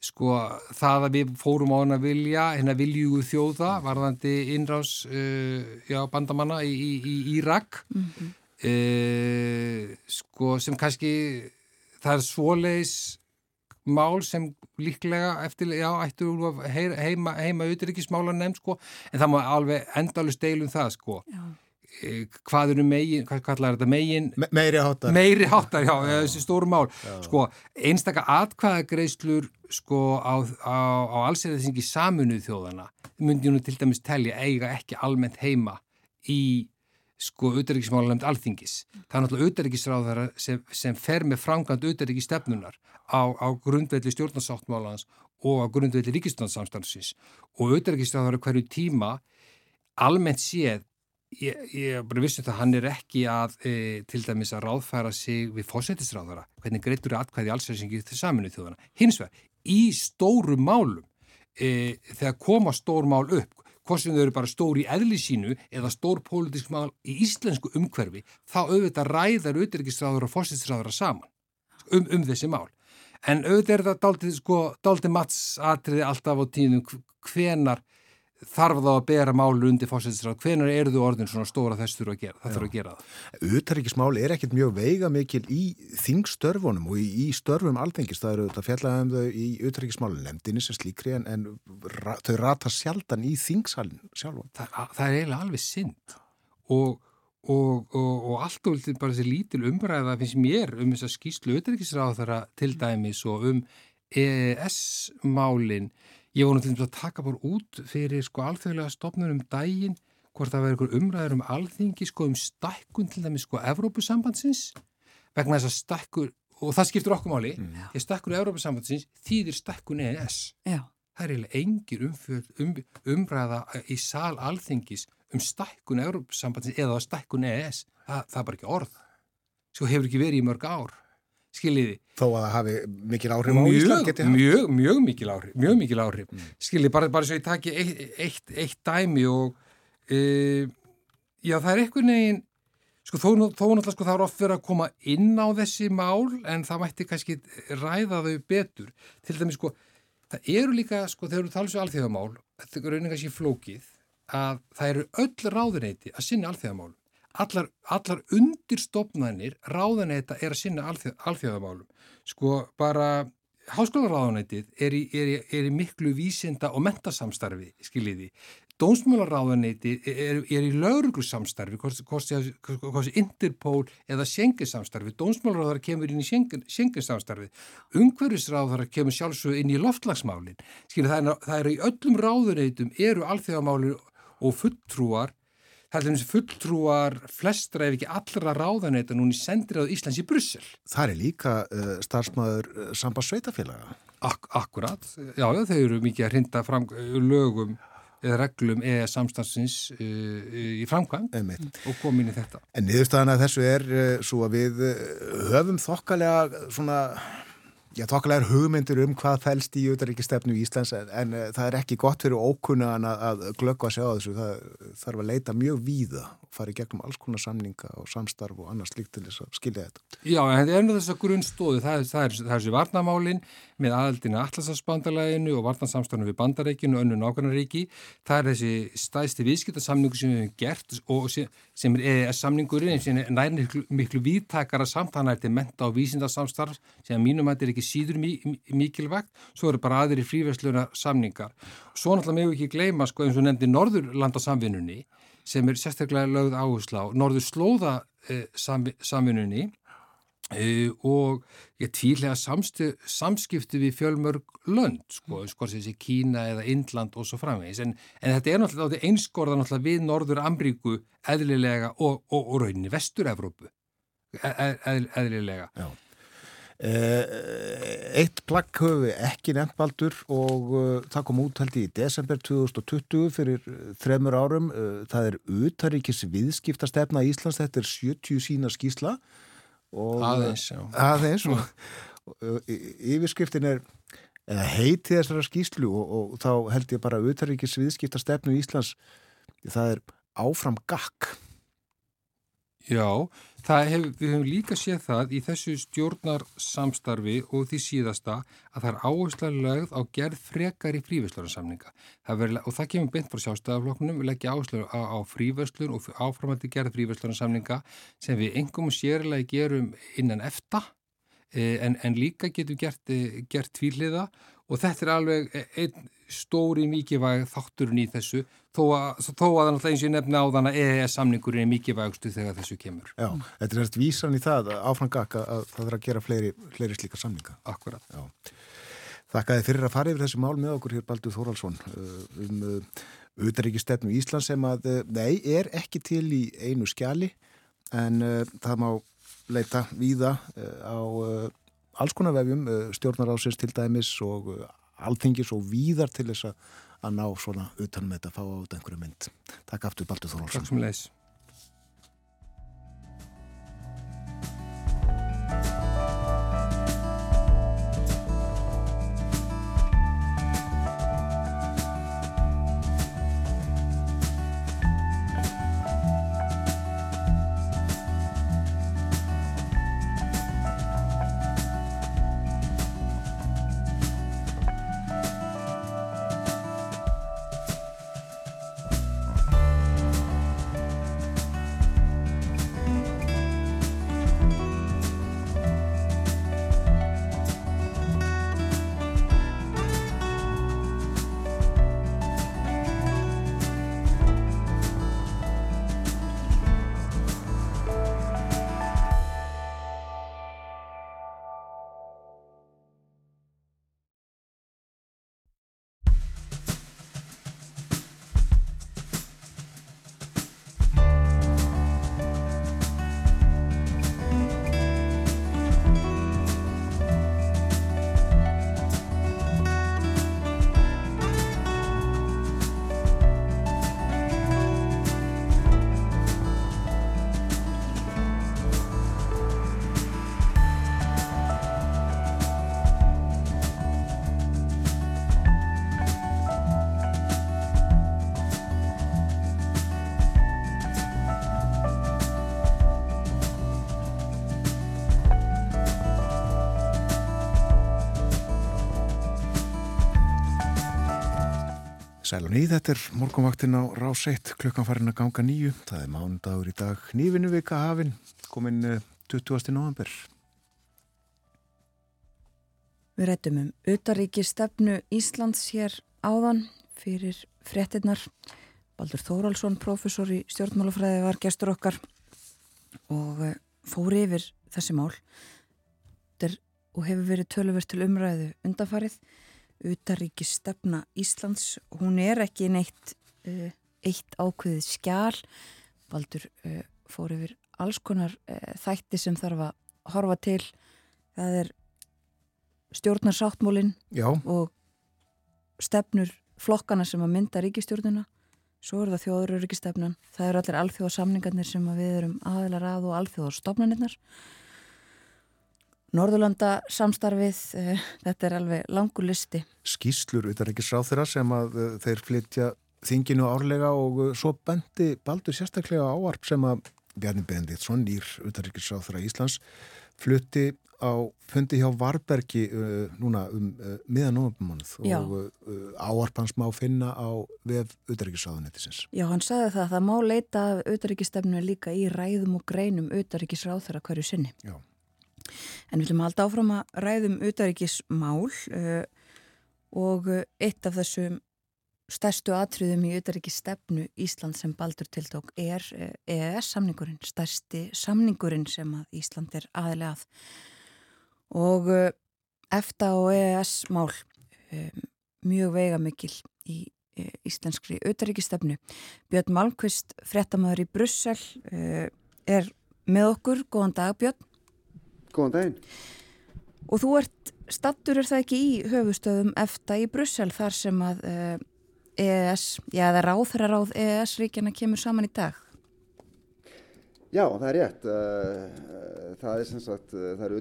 sko það að við fórum á hana vilja hérna viljugu þjóða varðandi innrás uh, já, bandamanna í, í, í Írak mm -hmm. Uh, sko sem kannski það er svoleis mál sem líklega eftir, já, ættu heima, heima auðvitaðryggismála nefnd sko en það má alveg endalust deilum það sko. Já. Eh, hvað eru megin, hvað kallar þetta megin? Me meiri háttar. Meiri háttar, já, þessi stóru mál. Já. sko, einstakka atkvæðagreislur sko á, á, á allsæðisingi saminuð þjóðana myndi nú til dæmis telja eiga ekki almennt heima í sko auðaríkismálanemnd alþingis. Það er náttúrulega auðaríkisráðara sem, sem fer með framkvæmt auðaríkistefnunar á, á grundvelli stjórnarsáttmálans og á grundvelli ríkistjónarsamstansins og auðaríkisráðara hverju tíma almennt séð Ég, ég bara vissi þetta, hann er ekki að e, til dæmis að ráðfæra sig við fósættisráðara, hvernig greitur atkvæði allsverðsingi til saminu þjóðana. Hins vegar, í stóru málum, e, þegar koma stór mál upp, hvort sem þau eru bara stór í eðli sínu eða stór pólitísk mál í íslensku umhverfi, þá auðvitað ræðar auðvitaðrikisráður og fósættisráðara saman um, um þessi mál. En auðvitað er það dáltið, sko, dáltið mattsatriði alltaf á tíðum hvenar þarf þá að bera málu undir fósættisráð, hvenar eru þú orðin svona stóra þess þurfa að gera, það þurfa að gera það? Uttaríkismál er ekkert mjög veiga mikil í þingstörfunum og í, í störfum alþengist, það eru þetta fjallaðum þau í uttaríkismálu nefndinni sem slíkri en, en ra, þau rata sjaldan í þingsalinn sjálfum. Það, það er eiginlega alveg synd. Og, og, og, og allt og bara þessi lítil umbræða finnst mér um þess að skýslu uttaríkisráð þara til dæmis og um EES-málinn Ég vonu til að taka bara út fyrir sko alþjóðlega stopnur um dægin hvort það verður einhver umræður um alþingi sko um stakkun til dæmis sko Evrópusambandsins vegna þess að stakkur og það skiptur okkur máli mm. ég stakkur Evrópusambandsins þýðir stakkun ENS Já. það er eiginlega engir umfjöld, um, umræða í sal alþingis um stakkun Evrópusambandsins eða stakkun ENS það, það er bara ekki orð. Sko hefur ekki verið í mörg ár skiljiði. Þó að það hafi mikil áhrif á Ísland getið haft? Mjög, mjög mikil áhrif, mjög mikil áhrif. Mm. Skiljiði, bara, bara svo ég taki eitt, eitt, eitt dæmi og e, já, það er eitthvað neginn, sko þó, þó náttúrulega sko það er oft verið að koma inn á þessi mál en það mætti kannski ræða þau betur. Til dæmi sko, það eru líka, sko þegar þú talast um alþjóðamál, þetta er rauninga sér flókið, að það eru öll ráðuneyti að sinna alþjóðamál allar, allar undirstofnanir ráðanæta er að sinna alþjóð, alþjóðamálum. Sko bara háskólaráðanætið er, er, er í miklu vísinda og mentasamstarfi, skiljiði. Dómsmálaráðanæti er, er í lauruglusamstarfi, hvort sé Interpol eða Schengen-samstarfi. Dómsmálaráðara kemur inn í Schengen-samstarfi. Ungverðisráðara kemur sjálfsög inn í loftlagsmálinn. Skiljiði, það, það er í öllum ráðanætum eru alþjóðamáli og fulltrúar það er þessi fulltrúar flestra ef ekki allra ráðanæta núni sendir á Íslands í Brussel. Það er líka uh, starfsmæður uh, samband sveitafélaga. Ak akkurat, já, já, þau eru mikið að hrinda fram uh, lögum eða reglum eða samstansins uh, í framkvæm Einmitt. og komin í þetta. En niðurstaðan að þessu er svo að við höfum þokkalega svona Já, tókala er hugmyndir um hvað fælst í auðaríkistefnu í Íslands en, en uh, það er ekki gott fyrir ókunnaðan að, að glöggva að sjá þessu. Það þarf að leita mjög víða og fara í gegnum alls konar samninga og samstarf og annars líkt til þess að skilja þetta. Já, en nú þess að grunnstóðu. Það, það er þessi varnamálin með aðaldina Atlasafsbandalæginu og varnarsamstofnum við Bandaríkinu og önnu nákvæmnaríki. Það er þessi stæðsti viðskiptarsamningu sem við hefum gert og sem, sem er EES-samningurinn sem er nærni miklu víðtakara samtanætti menta og vísindarsamstarf sem mínum að þetta er ekki síður mikilvægt. Svo eru bara aðri fríversluna samningar. Svo náttúrulega meðu ekki gleyma, sko, eins og nefndi Norðurlandasamvinnunni sem er sérstaklega lögð áherslu á Norður slóða eh, samvinnunni Uh, og ég tvílega samskipti við fjölmörg lönd sko, sko þessi Kína eða Indland og svo framvegis, en, en þetta er náttúrulega einskorða náttúrulega við Norður Amríku eðlilega og, og, og rauninni Vestur-Evrópu e, e, eð, eðlilega. Uh, Eitt plagg höfum við ekki nefnbaldur og uh, það kom út held í desember 2020 fyrir þremur árum. Það er utaríkis viðskiptastefna Íslands, þetta er 70 sína skísla aðeins, aðeins og, og yfirskriftin er eða heiti þessara skýslu og, og þá held ég bara að auðvitaðríkis viðskipta stefnu í Íslands það er áfram gakk. Já, hef, við hefum líka séð það í þessu stjórnarsamstarfi og því síðasta að það er áherslega lögð á gerð frekar í fríverslunarsamninga og það kemur beint frá sjálfstæðafloknum við leggja áherslu á, á fríverslun og áframandi gerð fríverslunarsamninga sem við engum sérlega gerum innan efta eh, en, en líka getum gert, eh, gert tvíliða og þetta er alveg einn stóri mikilvæg þátturinn í þessu þó að, þó að það eins og ég nefna á þann að EES samningurinn er mikilvægstu þegar þessu kemur. Já, þetta er eftir vísan í það áframgaka að það er að gera fleiri, fleiri slíka samninga. Akkurat. Já. Þakkaði fyrir að fara yfir þessu mál með okkur hér Baldur Þóraldsson uh, um auðaríkistefnu uh, Ísland sem að, uh, nei, er ekki til í einu skjali en uh, það má leita víða uh, á uh, alls konar vefjum, stjórnarásins til dæmis og alþingis og víðar til þess að ná svona utanum þetta að fá át einhverju mynd. Takk aftur Baldur Þorálsson. Takk sem leis. Sæl og nýð, þetta er morgunvaktin á rás 1, klukkan farin að ganga nýju. Það er mándagur í dag, nývinu vika hafin, komin 20. Eh, november. Við rættum um utaríki stefnu Íslands hér áðan fyrir frettinnar. Baldur Þóraldsson, professor í stjórnmálafræði, var gestur okkar og eh, fóri yfir þessi mál og hefur verið töluvert til umræðu undanfarið utaríkis stefna Íslands. Hún er ekki neitt uh, eitt ákveðið skjál Baldur uh, fór yfir alls konar uh, þætti sem þarf að horfa til. Það er stjórnarsáttmólin og stefnur flokkana sem að mynda ríkistjórnuna svo er það þjóðuröryggistefnan það eru allir alþjóðarsamningarnir sem við erum aðeinar að og alþjóðarstofnanirnar Norðurlanda samstarfið, uh, þetta er alveg langur listi. Skýslur utanrikkisráð þeirra sem að uh, þeir flytja þinginu árlega og uh, svo bendi baldur sérstaklega áarp sem að Bjarni Benditsson, nýr utanrikkisráð þeirra Íslands, flutti á fundi hjá Varbergi núna um miðan nógummánuð og áarp hans má finna á vef utanrikkisráðunettisins. Já, hann sagði það að það má leita af utanrikkistefnu líka í ræðum og greinum utanrikkisráð þeirra hverju sinni. Já. En við viljum halda áfram að ræðum utaríkismál uh, og eitt af þessum stærstu atriðum í utaríkisstefnu Ísland sem baldur tiltók er uh, EES-samningurinn, stærsti samningurinn sem að Ísland er aðilega að. Og uh, EFTA og EES-mál um, mjög veigamikil í íslenskri utaríkisstefnu. Björn Malmqvist, frettamöður í Brussel, er með okkur. Góðan dag Björn. Góðan daginn. Og þú ert, stattur er það ekki í höfustöðum eftir í Brussel þar sem að EES, já það er ráð þeirra ráð EES ríkjana kemur saman í dag? Já, það er rétt. Uh, Það er sem sagt, það eru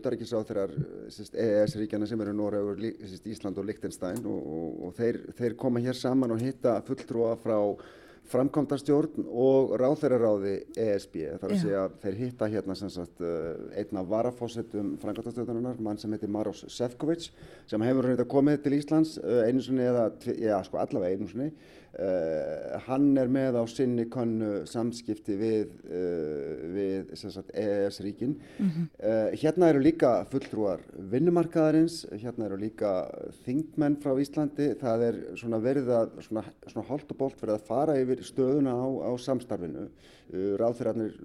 EES-ríkjana sem eru Noregur, Lí- sem sagt, Ísland og Liechtenstein og, og, og þeir, þeir koma hér saman og hitta fulltrúa frá framkvæmdastjórn og ráþeiraráði ESB. Það er að segja þeir hitta hérna sem sagt uh, einn af varafósettum framkvæmdastjórnarinnar, mann sem heitir Maros Sefcovic sem hefur reynda komið til Íslands uh, einu sinni eða, já sko allavega einu sinni. Uh, hann er með á sinni könnu samskipti við, uh, við sem sagt, EES-ríkin. uh, hérna eru líka fulltrúar vinnumarkaðarins, hérna eru líka þingmenn frá Íslandi. Það er svona verið að, svona, svona holt og bolt verið að fara yfir stöðuna á, á samstarfinu. Uh, Ráðþyrarnir,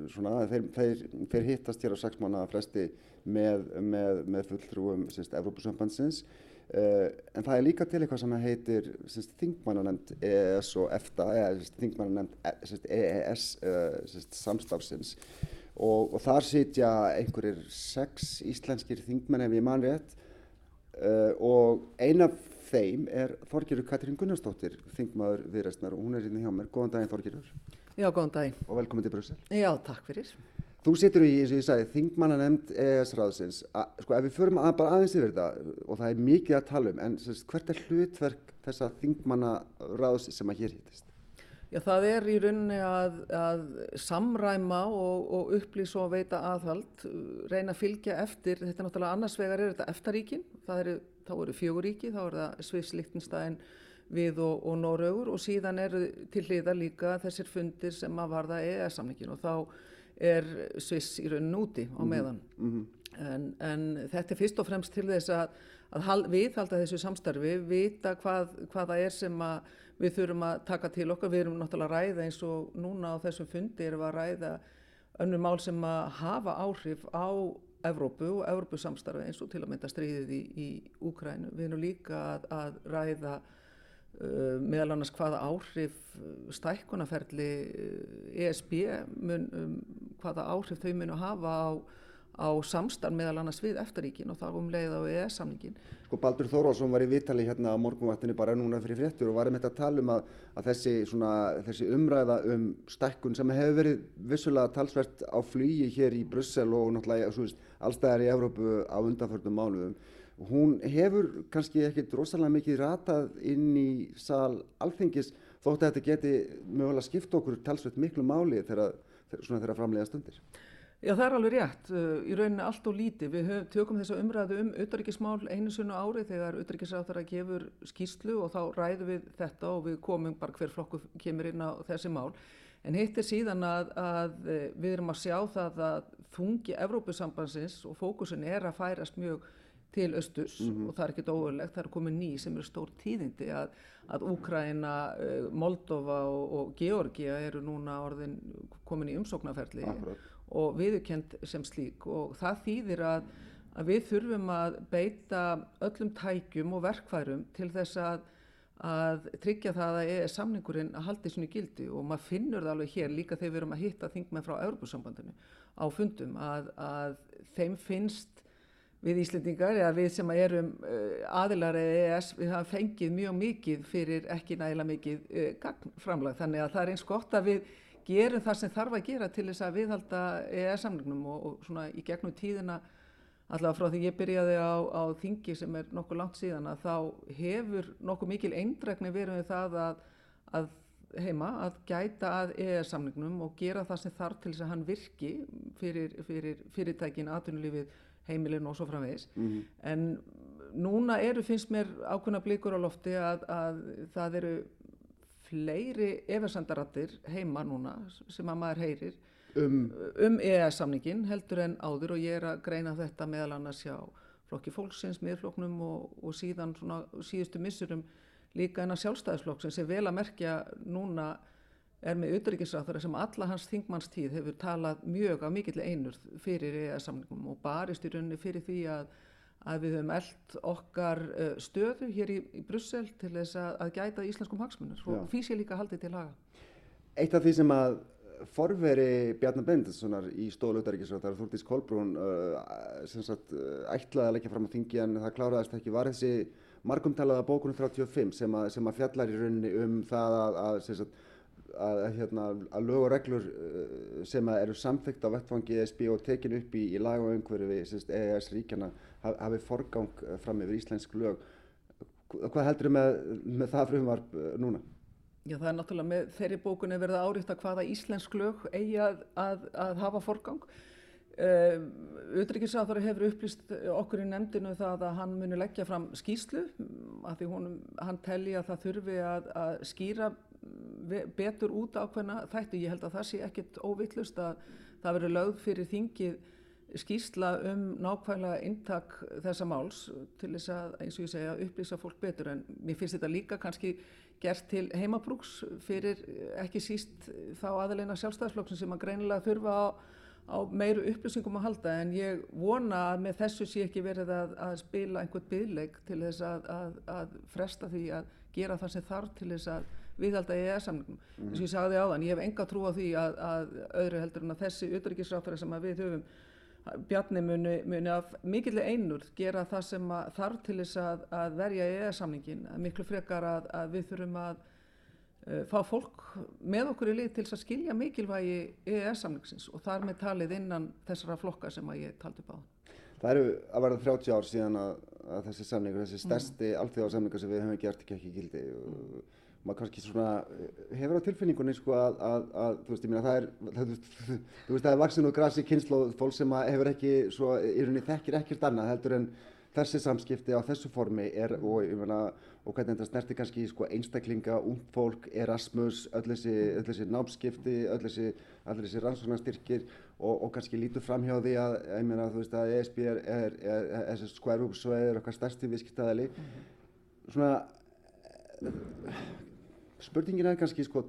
þeir, þeir, þeir hittast hér á sex mánuða fresti með, með, með fulltrúum sérst, Evrópusambandsins. Uh, en það er líka til eitthvað sem heitir þingmannanemnd EES og EFTA, þingmannanemnd e- sérst, EES uh, samstarfsins og, og þar sitja einhverjir sex íslenskir þingmenn ef ég man rétt uh, og ein af þeim er Þorgerur Katrín Gunnarsdóttir, þingmaður viðræstnar og hún er hérna hjá mér. Góðan daginn Þorgerur Já, góðan daginn. og velkomin til Brussel. Já, takk fyrir. Þú situr í, eins og ég sagði, þingmannanemnd EES-ráðsins. Sko, ef við förum að, bara aðeins yfir þetta, og það er mikið að tala um, en sérst, hvert er hlutverk þessa þingmannaráðs sem að hér hittist? Já, það er í rauninni að, að samræma og, og upplýsa og veita aðhald, reyna að fylgja eftir, þetta er náttúrulega annars vegar er þetta eftaríkin, það eru, þá eru fjögur ríki, þá er það Sviss, Lichtenstein, við og, og Norraugur og síðan eru til hliða líka þessir fundir sem að varða EES-samningin og þá er Sviss í rauninni úti á meðan. En, en þetta er fyrst og fremst til þess að, að hal- viðhalda þessu samstarfi, vita hvað, hvað það er sem við þurfum að taka til okkar. Við erum náttúrulega að ræða eins og núna á þessum fundi erum við að ræða önnur mál sem að hafa áhrif á Evrópu og Evrópu samstarfi eins og til að mynda stríðið í, í Úkrænu. Við erum líka að, að ræða uh, meðal annars hvaða áhrif uh, stækkunarferli uh, ESB mun, um, hvaða áhrif þau munu hafa á, á samstarf meðal annars við eftaríkin og þá um leið á EES-samningin. Sko Baldur Þórólfsson var í vitali hérna á morgunvattinu bara núna fyrir fréttur og var einmitt að tala um að, að þessi, svona, þessi umræða um stækkun sem hefur verið vissulega talsvert á flugi hér í Brussel og náttúrulega svo veist, allstæðar í Evrópu á undanförnum mánuðum. Hún hefur kannski ekkit rosalega mikið ratað inn í sal alþingis þótt að þetta geti mögulega skipt okkur talsvert miklu máli þegar, þegar framlega stundir. Já, það er alveg rétt. Uh, Í rauninni allt og lítið. Við höfum, tökum þessa umræðu um utryggismál einu sunnu ári þegar utryggisáþara gefur skýslu og þá ræðum við þetta og við komum bara hver flokku kemur inn á þessi mál. En hitt er síðan að, að eh, við erum að sjá það að þungi Evrópusambansins og fókusin er að færast mjög til austurs og það er ekkert óverlegt, það er komið ný sem eru stór tíðindi að, að Úkraina, eh, Moldova og, og Georgia eru núna orðin komin í umsóknarferli og viðurkend sem slík. Og það þýðir að, að við þurfum að beita öllum tækjum og verkfærum til þess að, að tryggja það að EES samningurinn haldi svona gildi og maður finnur það alveg hér líka þegar við erum að hitta þingmenn frá Európusambandinu á fundum að, að þeim finnst við Íslendingar eða við sem erum uh, aðilar eða EES við hafa fengið mjög mikið fyrir ekki nægilega mikið uh, gagnframlag. Þannig að það er eins gott að við gerum það sem þarf að gera til þess að viðhalda EES-samningnum og, og svona í gegnum tíðina allavega frá því ég byrjaði á, á þingi sem er nokkuð langt síðan að þá hefur nokkuð mikil eindregni verið við það að, að heima að gæta að EES-samningnum og gera það sem þarf til þess að hann virki fyrir, fyrir fyrirtækin, atvinnulífið, heimilin og svo framvegis. En núna eru, finnst mér ákveðna blikur á lofti að, að það eru fleiri efesandarattir heima núna sem að maður heyrir Um, um EES-samningin heldur en áður og ég er að greina þetta meðal annars hjá flokki fólksins, miðflokknum og, og síðan svona síðustu missurum líka en að sjálfstæðisflokksins. Sem vel að merkja núna er með utryggisráþara sem alla hans þingmannstíð hefur talað mjög af mikill einur fyrir EES-samningum og barist í rauninni fyrir því að, að við höfum eld okkar uh, stöðu hér í, í Brussel til þess að, að gæta íslenskum hagsmunir og því sé líka haldið til haga. Eitt af því sem að forveri Bjarnar Benediktssonar í stóðu lögdaríkisrátt Þúrdís Kolbrún uh, sem sagt uh, ætlaði að leggja fram á þingi en það kláraðist ekki var þessi margumtalaða bókunum 35 sem að, sem að fjallar í rauninni um það að, að sem sagt, að, hérna, að lög og reglur uh, sem eru samþykkt á vettfangi ESB og tekin upp í, í lag og umhverfi EES ríkjana haf, hafi forgang fram yfir íslensk lög. Hvað heldur þið með, með það frumvarp núna? Já, það er náttúrulega með þeirri bókunni verið að áríkta hvaða íslensk lög eigi að, að, að hafa forgang. Uh, Utryggisáþari hefur upplýst okkur í nefndinu það að hann muni leggja fram skýslu að því honum, hann telli að það þurfi að, að skýra ve- betur út ákveðna þættu. Ég held að það sé ekkit óvittlust að það veri lögð fyrir þingið skýrsla um nákvæmlega inntak þessa máls til þess að, eins og ég segja, upplýsa fólk betur en mér finnst þetta líka kannski gert til heimabrúks fyrir ekki síst þá aðaleina sjálfstæðsflokksum sem að greinilega þurfa á, á meiru upplýsingum að halda en ég vona að með þessu sé ekki verið að, að spila einhvern byggleik til þess að, að, að fresta því að gera það sem þarf til þess að viðhalda EES-samlingum. Mm. Þess að ég sagði áðan, ég hef enga trú á því að, öðru heldur en að þessi utryggisráttara sem við höfum Bjarni muni, muni af mikill einur gera það sem þarf til þess að, að verja EES-samningin, miklu frekar að, að við þurfum að uh, fá fólk með okkur í lið til þess að skilja mikilvægi EES-samningsins og þar með talið innan þessara flokka sem að ég taldi upp á. Það eru að verða 30 ár síðan að, að þessi samningur, þessi stærsti mm. alþjóðarsamningur sem við höfum gert ekki ekki gildi og maður kannski svona hefur á tilfinningunni sko að, að, að þú veist, ég meina það er það, þú, þú veist, það er vaksin og grasi kynnslóð fólk sem hefur ekki, svo, í rauninni þekkir ekkert annað heldur en þessi samskipti á þessu formi er og ég meina og hvernig þetta snerti kannski sko einstaklinga, ung fólk, Erasmus, öll þessi, öll þessi námskipti, öll þessi, þessi rannsóknarstyrkir og, og kannski lítur fram hjá því að, ég meina þú veist að ESB er, er, er, er þessi skværúksveið er okkar stærsti viðskiptaðali. Svona, spurningin er kannski sko,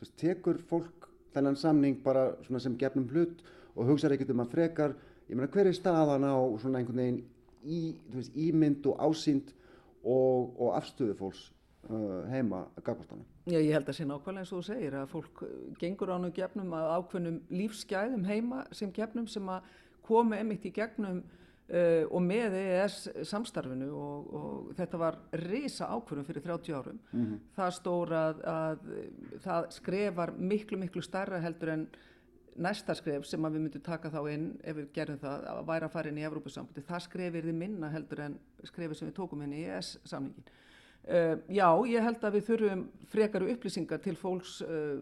veist, tekur fólk þennan samning bara sem gefnum hlut og hugsaður ekkert um að frekar, ég meina hver er staðan á svona einhvern veginn í, veist, ímynd og ásýnd og, og afstöðu fólks uh, heima að gagvartana. Já, ég held að sé nákvæmlega eins og þú segir að fólk uh, gengur ánum gefnum að ákveðnum lífsgæðum heima sem gefnum sem að komi emitt í gegnum uh, og með EES samstarfinu og, og þetta var risa ákvörðum fyrir 30 árum. Það stór að, að það skrefar miklu, miklu starra heldur en næsta skref sem við myndum taka þá inn ef við gerum það að væra að fara inn í Evrópusambandi, það skrefir þið minna heldur en skrefið sem við tókum inn í EES-samningin. Uh, já, ég held að við þurfum frekari upplýsingar til fólks uh,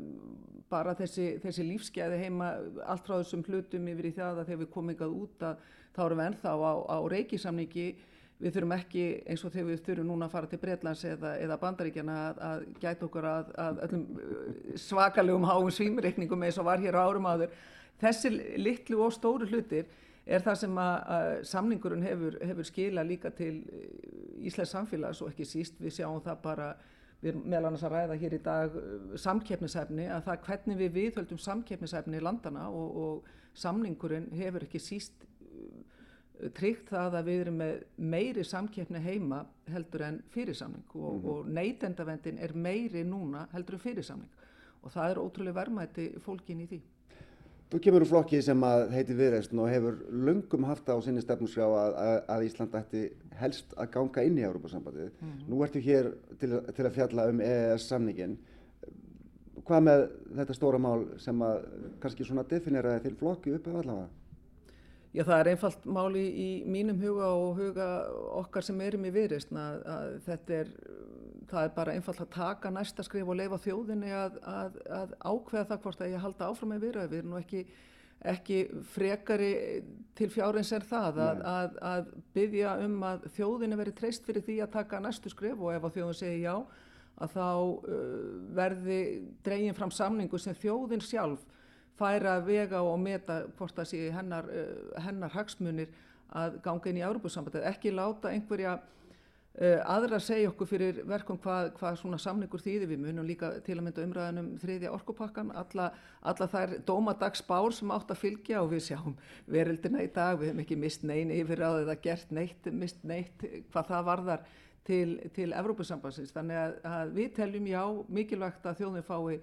bara þessi, þessi lífsgæði heima allt frá þessum hlutum yfir í það að þegar við komum ykkar út að þá erum við ennþá á, á reikisamningi við þurfum ekki eins og þegar við þurfum núna að fara til Breitlands eða, eða Bandaríkjana að, að gæta okkur að, að öllum uh, svakalegum háum svímreikningum eins og var hér árum áður. Þessi litlu og stóru hlutir er það sem að, að samningurinn hefur, hefur skila líka til uh, Íslands samfélags og ekki síst við sjáum það bara við erum meðal annars að ræða hér í dag uh, samkeppnisæfni að það hvernig við viðhöldum samkeppnisæfni í landana og, og samningurinn hefur ekki síst tryggt það að við erum með meiri samkeppni heima heldur en fyrirsamning og, mm -hmm. og neytendavendin er meiri núna heldur en fyrirsamning og það er ótrúlega verðmætti fólkin í því. Þú kemur úr flokki sem að heiti Viðreistn og hefur lungum haft á sinni stefnusjá að, að, Ísland ætti helst að ganga inn í Európa-sambandið. Mm -hmm. Nú ertu hér til, til að fjalla um EES-samningin. Hvað með þetta stóra mál sem að kannski svona defineraði þinn flokki upp af allavega? Já, það er einfalt máli í mínum huga og huga okkar sem erum í viðreistn að, að þetta er, það er bara einfalt að taka næsta skrif og leifa þjóðinni að, að, að ákveða það hvort að ég halda áfram með viðræði. Við erum nú ekki, ekki frekari til fjárins er það að byggja um að þjóðinni veri treyst fyrir því að taka næstu skrif og ef að þjóðin segir já, að þá uh, verði dregin fram samningu sem þjóðin sjálf færa vega og meta hvort það sé hennar, uh, hennar hagsmunir að ganga inn í Európusambandið, ekki láta einhverja uh, aðra segja okkur fyrir verkum hvað, hvað svona samningur þýðir. Við munum líka til að mynda umræðanum þriðja orkupakkan, alla, alla þær dómadagsbár sem átt að fylgja og við sjáum verildina í dag, við hefum ekki mist neyn yfir á eða gert neitt, mist neitt hvað það varðar til, til Európusambandsins, þannig að, að við teljum já mikilvægt að þjóðin fái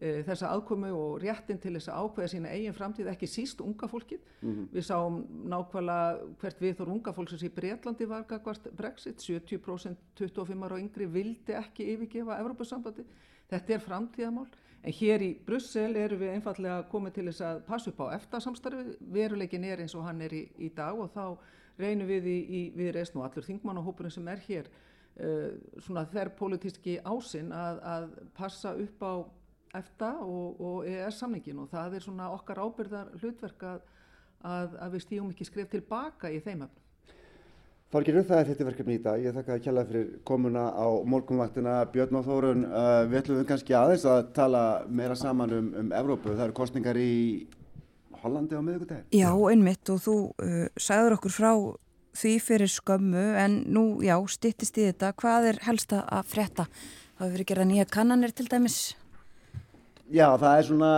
þessa aðkomu og réttin til þess að ákveða sína eigin framtíð, ekki síst unga fólkið. Mm -hmm. Við sáum nákvæmlega hvert við þór unga fólksins í Breitlandi var gagvart Brexit, 70% 25 ára og yngri vildi ekki yfirgefa Evrópussambandi. Þetta er framtíðamál. En hér í Brussel eru við einfallega komið til þess að passa upp á eftir samstarfi, veruleikin er eins og hann er í, í dag og þá reynum við í, í viðreysn og allur þingmannahópurinn sem er hér uh, svona þær politíski ásinn að, að passa upp á EFTA og, og EES samningin og það er svona okkar ábyrðar hlutverk að, að, að við stígum ekki skref tilbaka í þeim efnum. Þorgirur, það er þetta verkefni í dag. Ég þakka að kjalla fyrir komuna á morgunvaktina Björn og Þórun. Uh, við ætlum kannski aðeins að tala meira saman um, um Evrópu. Það eru kostningar í Hollandi á miðugudegi. Já, einmitt og þú uh, sagður okkur frá því fyrir skömmu en nú, já, stittist í þetta. Hvað er helst að frétta? Það hefur verið gerað nýja kannanir til dæmis. Já, það er svona,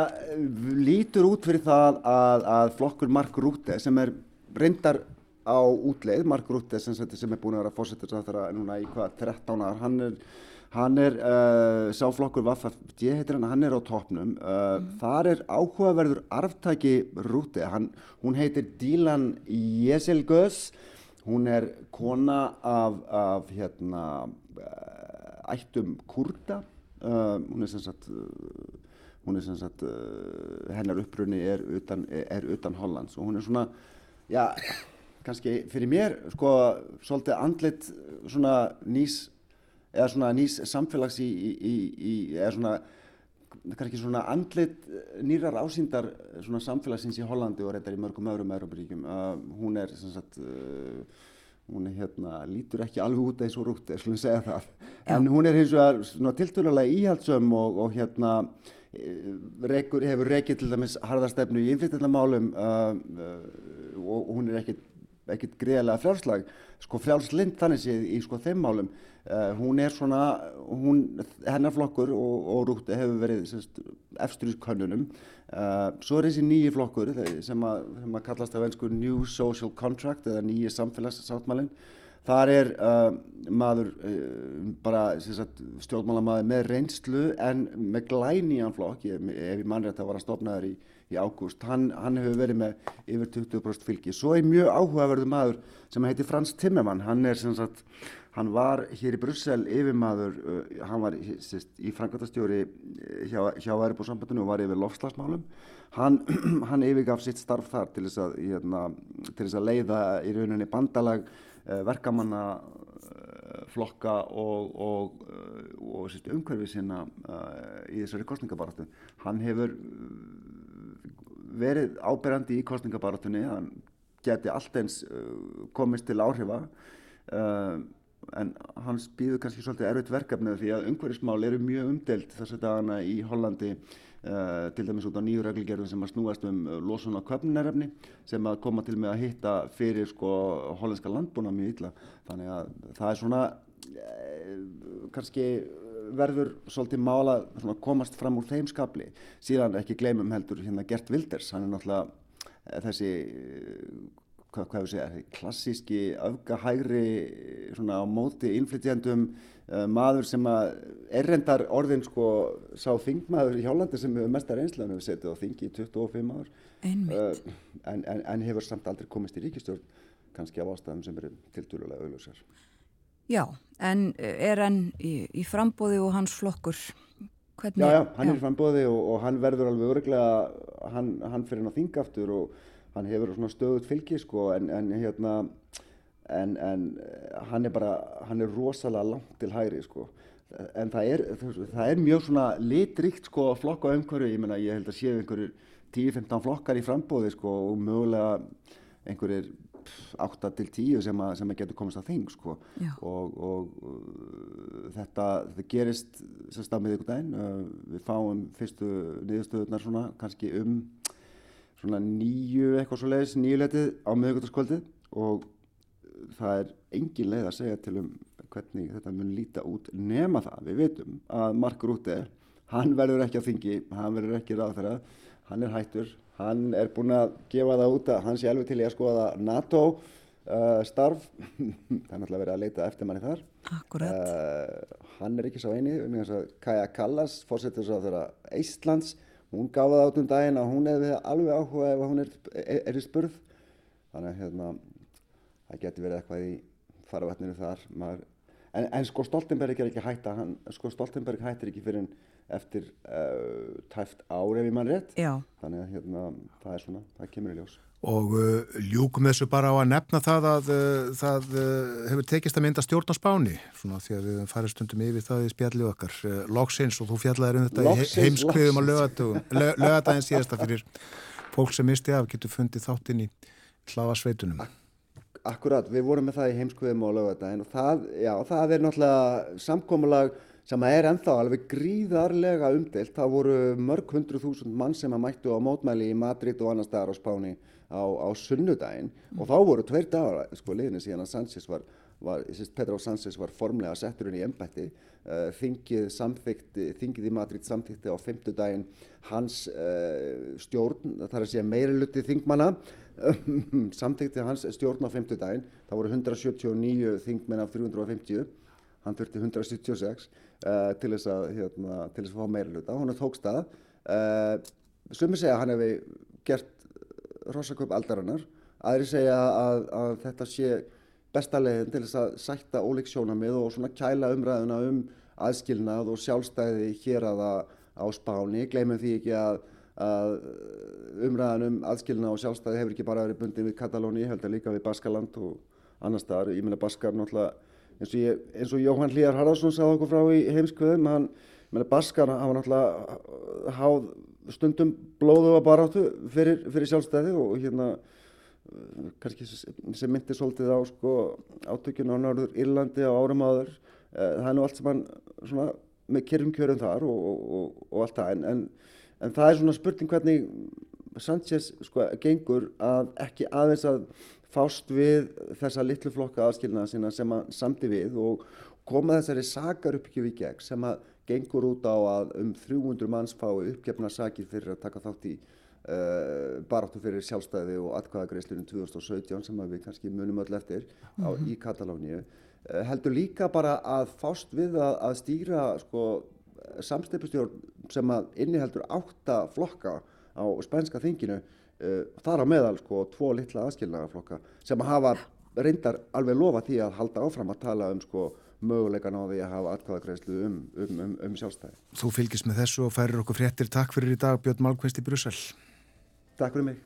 lítur út fyrir það að, að flokkur Mark Rúte sem er reyndar á útleið, Mark Rutte sem, sem er búin að vera fórsettur núna í hvað 13 ár, hann er, hann er uh, sáflokkur Vaffafd, heitir hann, hann er á toppnum, uh, mm. þar er áhugaverður arftæki Rutte, hann, hún heitir Dílan Jeselgös, hún er kona af, af hérna, uh, ættum kurda, hún er sem sagt, hún er sem sagt, hennar upprunni er utan, er utan Hollands og hún er svona, já, kannski fyrir mér sko svolítið andlit svona nýs eða svona nýs samfélags í, í, í eða svona kannski svona andlit nýrar ásýndar svona samfélagsins í Hollandi og reyndar í mörgum öðrum Európaríkjum uh, hún er sem sagt uh, hún er hérna, lítur ekki alveg út eins og rútt, ég skulle segja það. En hún er hins vegar svona tilturlega íhaldsum og, og hérna rekur, hefur reykið til dæmis harðarstefnu í innflytjandamálum uh, uh, og hún er ekkit ekkert greiðlega frjálslag sko frjálslind þannig séð í sko þeim málum uh, hún er svona hún, hennar flokkur og, og rúti hefur verið efstur í könnunum uh, svo er þessi nýji flokkur sem að, sem að kallast af einsku New Social Contract eða nýji samfélagssáttmálinn Þar er uh, maður uh, bara stjórnmálamaður með reynslu en með glænían flokk, ef ég mannrætt að vara stofnaður í, í ágúst, hann, hann hefur verið með yfir 20% fylgi. Svo er mjög áhugaverðu maður sem heitir Frans Timmermann, hann, sagt, hann var hér í Brussel yfirmaður, uh, hann var sérst, í Frankværtastjóri hjá, hjá Væribórsambandinu og var yfir lofslagsmálum. Hann, hann yfirgaf sitt starf þar til þess að, hérna, til þess að leiða í rauninni bandalag Eh, verkamanna eh, flokka og, og, eh, og, og umhverfið sína í þessari kostningabaratu. Hann hefur verið áberandi í kostningabaratunni, hann geti allt eins komist til áhrifa en hans býður kannski svolítið erfitt verkefnið því að umhverfismál eru mjög umdelt þess að dagana í Hollandi Uh, til dæmis út á nýju reglgerðum sem að snúast um uh, losun á köpnunarefni sem að koma til með að hitta fyrir sko hollandska landbúna mjög illa. Þannig að það er svona eh, kannski verður svolítið mála að komast fram úr þeim skapli síðan ekki gleymum heldur hérna Gert Wilders. Hann er náttúrulega eh, þessi hvað, hvað segja, klassíski öfgahægri svona á móti innflytjandum uh, maður sem að errendar orðin sko sá þingmaður í Hjálandi sem hefur mestar einslan hefur setið á þingi í 25 ár uh, en, en, en hefur samt aldrei komist í ríkistjórn kannski af ástæðum sem eru tildurulega auðlösar. Já, en er hann í, í frambóði og hans flokkur? Hvernig? Já, já, hann já. er í frambóði og, og hann verður alveg örglega, hann, hann fyrir hann á þingaftur og hann hefur svona stöðut fylgi sko en, en hérna en, en hann er bara hann er rosalega langt til hæri sko. En það er, það er mjög svona litrikt sko flokka umhverju ég menna ég held að séu einhverjur 10-15 flokkar í frambóði sko og mögulega einhverjir 8 til 10 sem að, sem að getur komast að þing sko. Og, og uh, þetta, þetta gerist sérstaklega með ykkur dæn uh, við fáum fyrstu niðurstöðunar svona kannski um svona nýju eitthvað svo leiðis, nýjuletið á miðugöldarskvöldið og það er engin leið að segja til um hvernig þetta mun líta út nema það. Við veitum að Mark Rutte, hann verður ekki á þingi, hann verður ekki ráð þeirra, hann er hættur, hann er búin að gefa það út að hann sé alveg til í að skoða NATO uh, starf, það er náttúrulega verið að leita eftir manni þar. Akkurat. Uh, hann er ekki svo eini, um þess að Kaja Kallas, fórsettur svo þeirra Íslands, hún gaf það át um daginn að hún hefði alveg áhuga ef hún er, er, er í spurð. Þannig að hérna, það getur verið eitthvað í faravætninu þar. Maður, en, en sko Stoltenberg er ekki hætta. Hann, sko Stoltenberg hættir ekki fyrir eftir uh, tæft ár ef ég mann rétt. Já, þannig að hérna, það er svona, það kemur í ljós Og uh, ljúkum þessu bara á að nefna það að uh, það uh, hefur tekist að mynda stjórn á spáni, svona því að við farið stundum yfir það í spjallið okkar. Uh, Loksins og þú fjallaðir um þetta Loksins, í heimskviðum á lögadaginn síðasta fyrir fólk sem misti af getur fundið þáttinn í hlaðasveitunum. Akkurat, við vorum með það í heimskuðum og lögadaginn og það, já, það er náttúrulega samkomulag sem er ennþá alveg gríðarlega umdelt. Það voru mörg hundru þúsund mann sem að mættu á mótmæli í Madrid og annar staðar á Spáni á, á sunnudaginn og þá voru tveir dagar, sko, liðinni síðan að Sanchez var, var Pedro Sanchez var formlega setturinn í embætti. Uh, þingið samþykti, þingið í Madrid samþykti á femtudaginn hans uh, stjórn, það er að segja meiriluti þingmanna samþykti hans stjórn á femtudaginn, það voru 179 þingmenn af 350 hann þurfti 176 uh, til þess að hérna, til þess að fá meira hluta, hún er tókstað uh, sumi segja að hann hefði gert rosaköp aldarinnar. Aðri segja að, að þetta sé besta leiðin til þess að sætta ólík sjónamið og svona kæla umræðuna um aðskilnað og sjálfstæði hér aða á spáni, gleymum því ekki að, að umræðan um aðskilnað og sjálfstæði hefur ekki bara verið bundin við Katalóni, heldur líka við Baskaland og annar staðar, ég meina Baskar náttúrulega eins og, ég, eins og Jóhann Hlíðar Haraldsson sagði okkur frá í heimskvöðum hann, menna Baskar, hann var náttúrulega háð stundum blóðu að baráttu fyrir, fyrir sjálfstæði og hérna uh, kannski sem myndi svolítið á sko, átökjun á Norður Írlandi á árum áður. Það er nú allt sem hann svona, með kyrrum kjörum þar og, og, og, allt það. En, en, en það er svona spurning hvernig Sanchez sko, gengur að ekki aðeins að fást við þessa litlu flokka aðskilnaða sína sem að samti við og koma þessari sakar uppgjöf í gegn sem að gengur út á að um 300 manns fái uppgefna sakir fyrir að taka þátt í uh, baráttu fyrir sjálfstæði og atkvæðagreislunum 2017 sem við kannski munum öll eftir á, í Katalóníu. Uh, heldur líka bara að fást við að, að stýra sko, samstipustjórn sem að inniheldur átta flokka á spænska þinginu uh, þar á meðal sko tvo litla aðskilnaðarflokka sem hafa reyndar alveg lofa því að halda áfram að tala um sko möguleikan á því að hafa atkvæðagreyslu um, um, um, um sjálfstæði. Þú fylgist með þessu og færir okkur fréttir. Takk fyrir í dag Björn Málkvist í Brussel. Takk fyrir mig.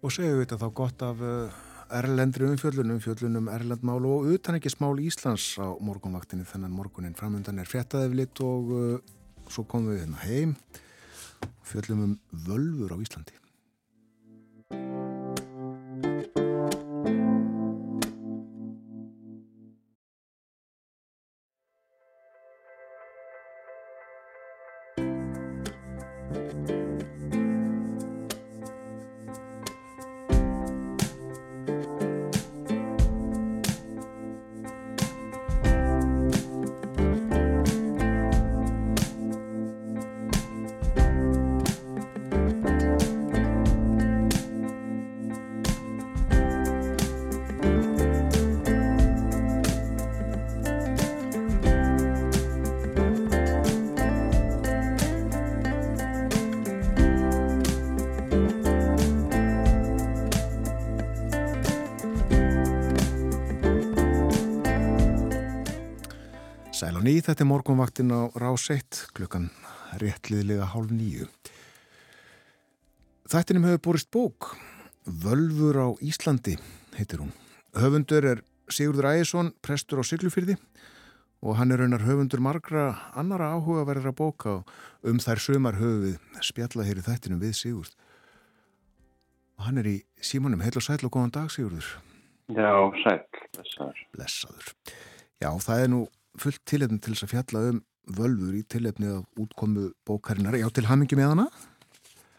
Og segjum við þetta þá gott af uh, erlendri umfjöllunum, umfjöllunum erlendmál og utan ekki smál Íslands á morgunvaktinni þennan morgunin. Framöndan er fréttaðið og uh, svo komum við hérna heim og fjöllum um völfur á Íslandi. Ný, þetta morgunvaktin á rás 1 klukkan réttliðlega hálf nýju. Þættinum hefur borist bók Völfur á Íslandi, heitir hún. Höfundur er Sigurður Ægjesson, prestur á Siglufyrði og hann er raunar höfundur margra annara áhugaverðra bóka um þær sömar höfuð spjalla hér í þættinum við Sigurð. Og hann er í símanum, heil og sæl og góðan dag Sigurður. Já, sæl, blessaður. Blessaður. Já, það er nú fullt tilefni til þess að fjalla um völfur í tilefni af útkomu bókarinnar. Já, til hamingi með hana.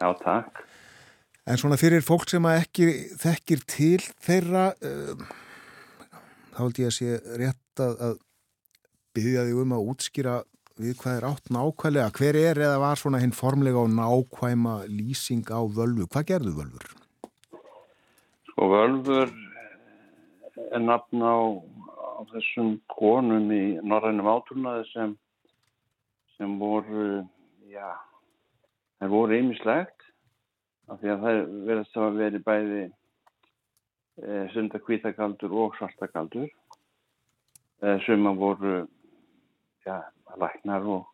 Já, takk. En svona fyrir fólk sem að ekki þekkir til þeirra, uh, þá held ég að sé rétt að, að byggja þig um að útskýra við hvað er átt nákvæmlega. Hver er eða var svona hinn formlega og nákvæma lýsing á völvu? Hvað gerðu völfur? Sko, völfur er nafn á á þessum konum í norrænum átrúnaði sem, sem voru, já, það voru ýmislegt af því að það verðast að veri bæði e, sunda kvítakaldur og svartakaldur. E, suma voru ja, læknar og,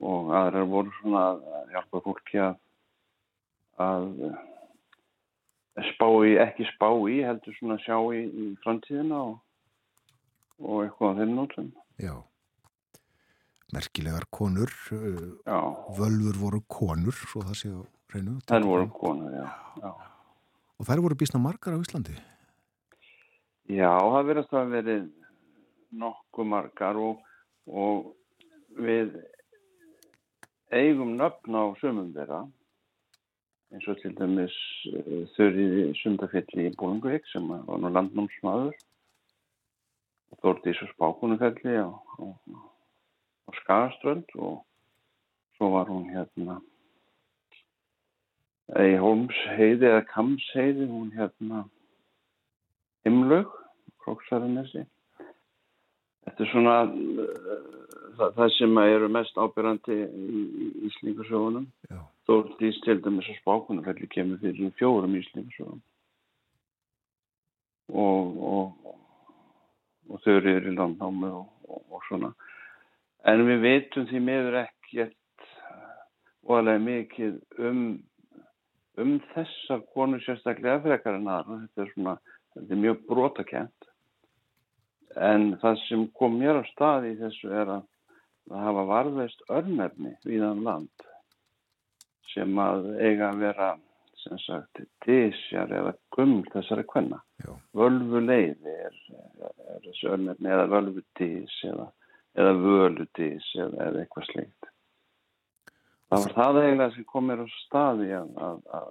og aðrar voru svona að hjálpa fólki að, að spá í, ekki spá í, heldur svona að sjá í, í framtíðina og, og eitthvað á þeim nótum. Já. Merkilegar konur, uh, Já, völfur voru konur, svo það sé á reynu. þær voru konur, já. já. Og þær voru bísna margar á Íslandi. Já, það verðast að verið nokkuð margar og, og við eigum nöfn á sömum þeirra eins og til dæmis uh, þurriði sundafelli í Bólungavík sem var nú landnámsmaður Þórdís og Spákunufelli á, á, á Skagaströnd og svo var hún hérna í Holmsheiði eða Kamsheiði hún hérna Himlaug, Króksarannesi. Þetta er svona uh, það, það sem eru mest ábyrrandi í, í Íslingarsögunum. Þórdís til dæmis að spákunarfelli kemur fyrir fjórum Íslingarsögunum. Og, og, og þau eru í landnámi og, og, og svona. En við veitum því meður ekkert óalega mikið um, um þessar konur sérstaklega frekar en aðra. Þetta er svona þetta er mjög brotakent en það sem kom mér á stað í þessu er að það hafa varðveist örnefni viðan land sem að eiga að vera sem sagt dísjar eða guml þessari kvenna völvuleiði er, er, þessi örnefni eða völvudís eða, eða völudís eða, eða eitthvað sleikt það var það eiginlega sem kom mér á staði að, að, að,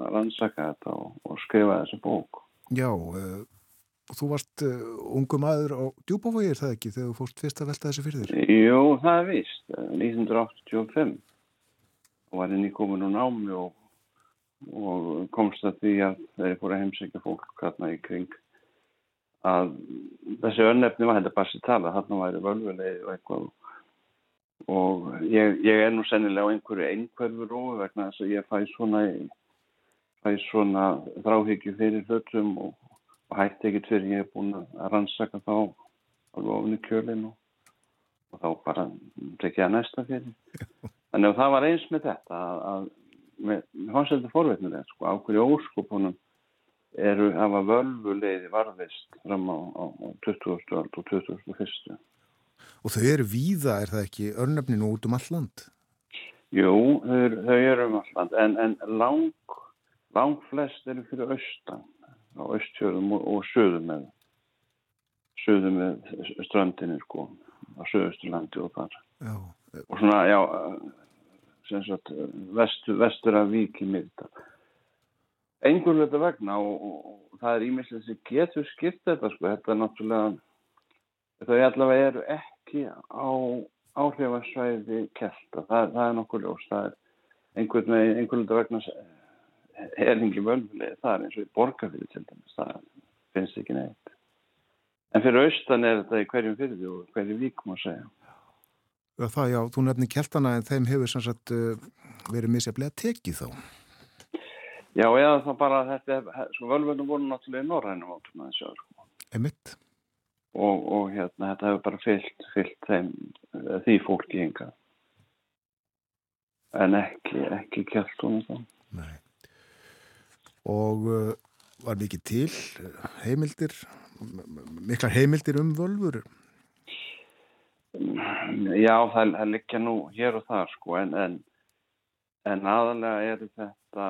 rannsaka þetta og, og skrifa þessi bók Já, uh, þú varst uh, ungu maður á djúbavogi, er það ekki, þegar þú fórst fyrst að velta þessu fyrir þér? Jú, það er víst. 1985 og var inn í komin og námi og, og komst að því að þeir fóru að heimsækja fólk hérna í kring að þessi önnefni var þetta bara sér tala, þarna væri völvulegið og eitthvað og ég, ég er nú sennilega á einhverju einhverfur og vegna þess að ég fæ svona fæ svona þráhyggju fyrir hlutum og, og hætti ekkert fyrir ég er búin að rannsaka þá alveg ofin í kjölinn og, og þá bara tekja næsta fyrir. Þannig að það var eins með þetta að, að með, með hans þetta forveitnilega, sko, á hverju óskopunum eru hafa völvuleiði varðist fram á, á, á 20. öld og 21. Og þau eru víða, er það ekki, örnefninu út um all land? Jú, þau, þau eru um alland en, en lang, lang flest eru fyrir austan á austfjörðum og, og söðum með söðum með ströndinni sko á söðusturlandi og þar Já, og svona, já sagt, vestur, vestur af vík í miðdal. Einhvern veit vegna og, og, og það er ímislega sem getur skipt þetta sko, þetta er náttúrulega þau allavega eru ekki á áhrifasvæði kelta, það, það er nokkuð ljós það er einhvern veginn einhvern veit vegna er ekki völvulega það er eins og í borgarfyrir til dæmis. Það finnst ekki neitt. En fyrir austan er þetta í hverjum fyrir og hverjum vík má segja það, já, þú nefnir keltana en þeim hefur sem sagt uh, verið misjaflega tekið þá. Já, eða þá bara þetta, sko völvunum voru náttúrulega í norrænum átum að þessu sko. Emitt. og, og hérna, þetta hefur bara fyllt, fyllt þeim, eh, því fólki hinga. En ekki, ekki kjæltunum þá. Nei. Og uh, var mikið til heimildir, miklar heimildir um völfur? Já, það, það liggja nú hér og þar sko, en, en, en aðalega eru þetta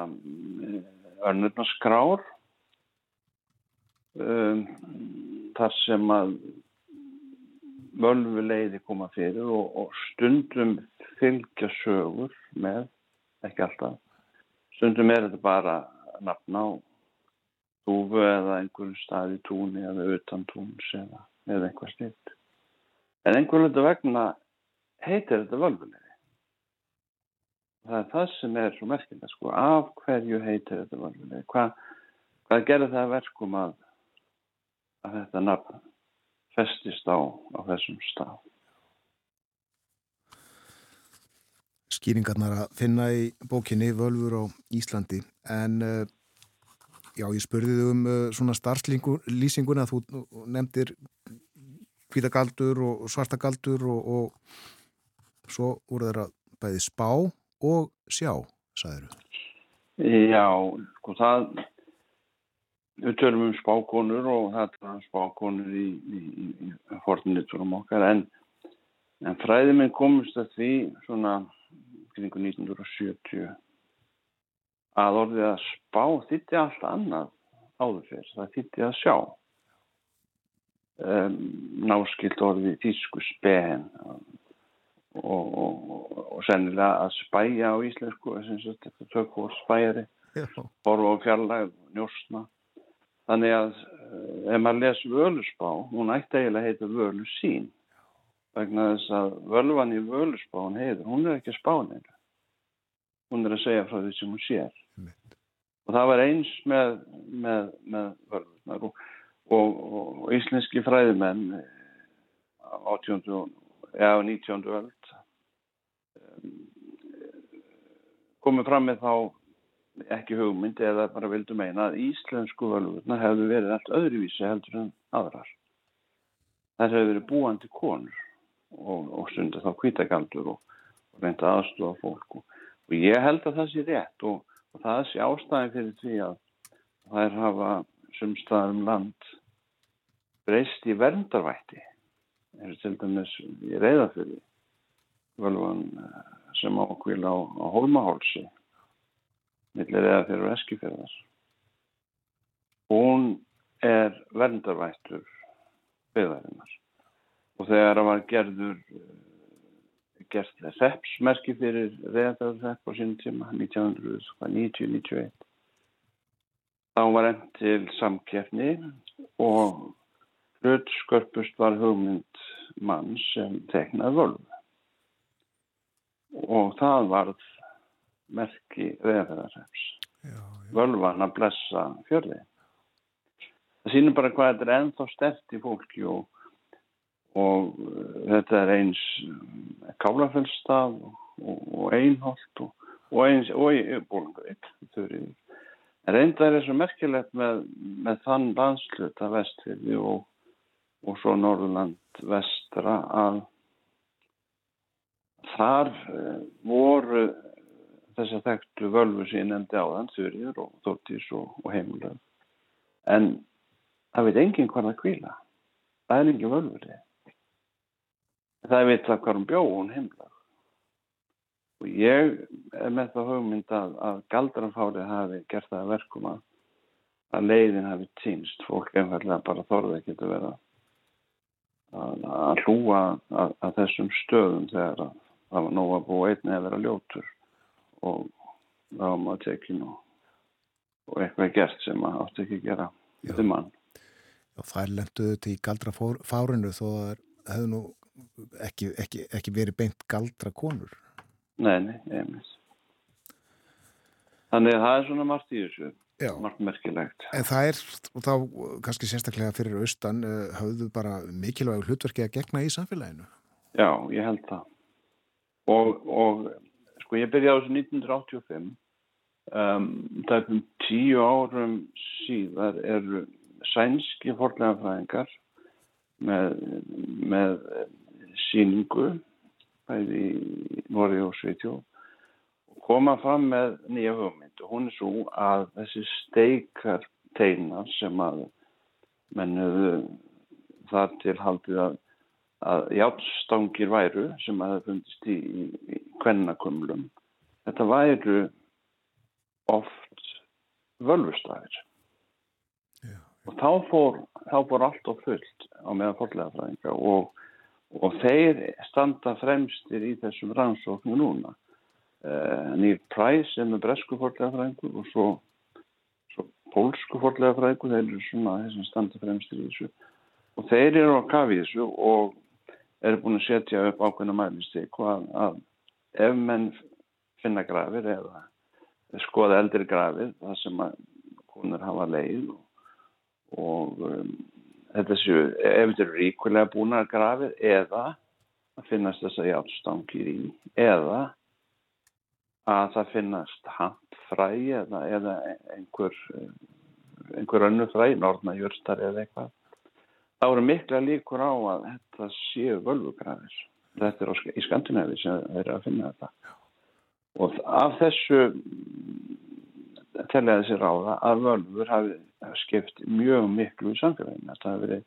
önnurnarskrár um, þar sem að völvuleiði koma fyrir og, og stundum fylgja sögur með, ekki alltaf, stundum er þetta bara nafn á túfu eða einhverjum stað í túni eða utan túns eða, eða einhver slitt. En einhver hluta vegna heitir þetta völvuleiði. Það er það sem er svo merkilega, sko, af hverju heitir þetta völvuleiði? Hva, hvað gerir það að verkum að, að þetta nafn festist á, á þessum stað? Skýringarnar að finna í bókinni Völfur á Íslandi en uh, Já, ég spurði þau um uh, svona starflýsinguna, þú nefndir hvítagaldur og svartagaldur og, og svo voru þeirra bæði spá og sjá, sagður. Já, sko það, við tölum um spákonur og það er spákonur í, í, í, í forniturum okkar en, en fræði minn komist að því svona kringu 1970 að orðið að spá þýtti allt annað áður fyrir, það þýtti að sjá um, náskilt orðið tísku spehen og, og, og, og sennilega að spæja á íslensku þetta tökur spæjari. Horfa á fjarlæg njósna. Þannig að ef maður les völusspá, hún ætti eiginlega að heita völusín vegna þess að völvan í völusspán heiður, hún er ekki spánir hún er að segja frá því sem hún sér. Og það var eins með, með, með völvunar og, og, og íslenski fræðimenn á 18. eða 19. öld komið fram með þá ekki hugmynd eða bara vildu meina að íslensku völvurnar hefðu verið allt öðruvísi heldur en aðrar. Það hefðu verið búandi konur og, og stundu þá kvitagaldur og, og reynda aðstofa fólk og, og ég held að það sé rétt og það sé ástæði fyrir því að þær hafa sumstaðum land breyst í verndarvætti og til dæmis í reyðafjöli völvan sem ákvíla á, á hólmahálsi millir eða fyrir eskifjörðar. Hún er verndarvættur byggðarinnar og þegar það var gerður gert repsmerki fyrir reyðarrepp á sínum tíma 1990-91 þá var enn til samkjefni og hlutskörpust var hugmynd mann sem teknaði völvu og það varð merki veðarreps. Völvan að blessa fjörði. Það sýnir bara hvað þetta er ennþá stert í fólki og, og þetta er eins Kálafellstað og, og Einholt og, og eins og í Bólungavík. En reynda er þessu merkilegt með, með þann landsluta vestfyrði og, og svo Norðurland vestra að þar voru þess að þekktu völvu sem ég nefndi á þann, Þurriður og Þórtís og, og heimulög. En það veit enginn hvað það kvíla. Það er enginn völvur. Það veit það hvað hún bjó, hún heimulög. Og ég er með það hugmynd að, að galdranfárið hafi gert það að, að leiðin hafi týnst. Fólk einfallega bara þorði ekki að vera að, að hlúa að, að þessum stöðum þegar það var nóg að búa einni að vera ljótur og þá var maður tekin og, og eitthvað gert sem maður átti ekki að gera til mann. Já, það lenduðu til galdra fárinu þó að það hefðu nú ekki, ekki, ekki verið beint galdra konur. Nei, nei, einmitt. Þannig að það er svona margt í þessu. Margt merkilegt. En það er, og þá kannski sérstaklega fyrir austan, hafðu bara mikilvægur hlutverki að gegna í samfélaginu? Já, ég held það. Og, og sko ég byrjaði á þessu 1985 um, það er um tíu árum síðar eru sænski forlegafræðingar með, með síningu bæði í Nóri og Sveitjó koma fram með nýja hugmynd og hún er svo að þessi steikar teinar sem að mennuðu þar til haldið að að játstangir væru sem að það fundist í, í, kvennakumlum þetta væru oft völvustafir og þá fór, þá fór allt og fullt á meðan fórlega fræðinga og, og þeir standa fremstir í þessum rannsóknu núna Nýr Præs sem er bresku fórlega fræðingu og svo, svo pólsku fórlega fræðingu þeir eru svona þessum standa fremstir í þessu. Og þeir eru á kafi þessu og eru búin að setja upp ákveðna mælistík að, að ef menn finna grafir eða skoða eldri grafir það sem að húnur hafa leið og, og um, þetta séu ef þetta eru ríkulega búin að grafir eða að finnast þess að játstangir í eða að það finnast handfræ eða, eða einhver einhver önnu fræ, norðna jörstari eða eitthvað, þá eru mikla líkur á að þetta séu völvugrafir. Þetta er á, í Skandinavi sem þeir eru að finna þetta. Og af þessu telja þessi ráða að völvur hafi skipt mjög miklu í samfélaginu. Þetta hafi verið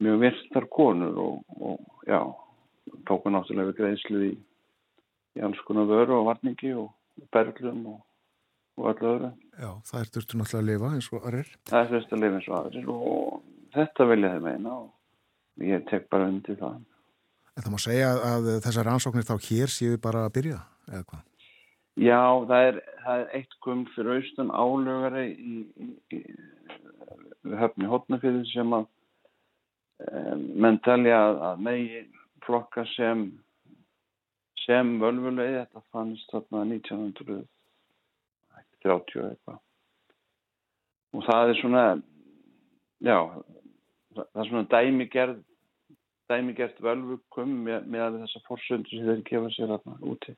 mjög virtar konur og, og já, tóku náttúrulega greiðslu í, í alls konar vöru og varningi og berglum og, og öllu öðru. Já, það er þurftu náttúrulega að lifa eins og aðrir. Það er fyrst að lifa eins og aðrir og þetta vilja þeir meina og ég tek bara undir það. En það má segja að þessar rannsóknir þá hér séu bara að byrja, eða hvað? Já, það er, það er eitt kum fyrir austan álögari í, í, í höfni hotnafyrir sem að um, menn telja að, að megi flokka sem sem völvulegi, þetta fannst þarna 1930 eitthvað og það er svona já það er svona dæmigerð dæmigerð völvukum með, með þessa forsöndu sem þeir gefa sér þarna úti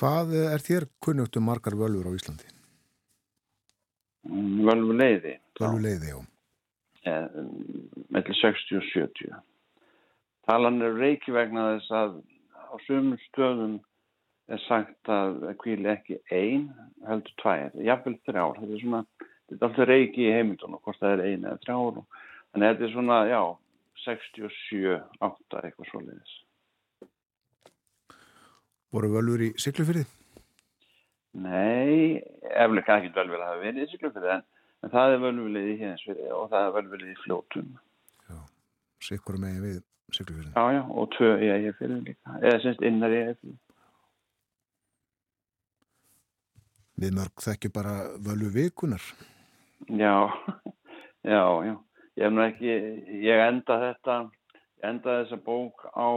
Hvað er þér kunnugt um margar völvur á Íslandi? völvuleiði Völvuleiði, já. mellir 60 og 70 talan er reiki vegna þess að á sumum stöðum er sagt að kvíli ekki ein heldur tvær, jafnvel þrjár. Þetta er svona, þetta er alltaf reiki í heimildunum hvort það er ein eða þrjár þannig að þetta er svona, já 67, 8 eitthvað svoleiðis. Voru völvur í Siglufyrði? Nei, eflega ekki vel að hafa verið í Siglufirði en, en það er völvulegið í héðinsfyrði og það er völvulegið í fljótum. Sikkur megin við Siglufyrði. Já, já, og tvö í eigafyrði líka eða semst innar í eigafyrði Við mörg þekki bara völvu vikunar. Já, já, já. Ég hef nú ekki, ég enda þetta, enda þessa bók á,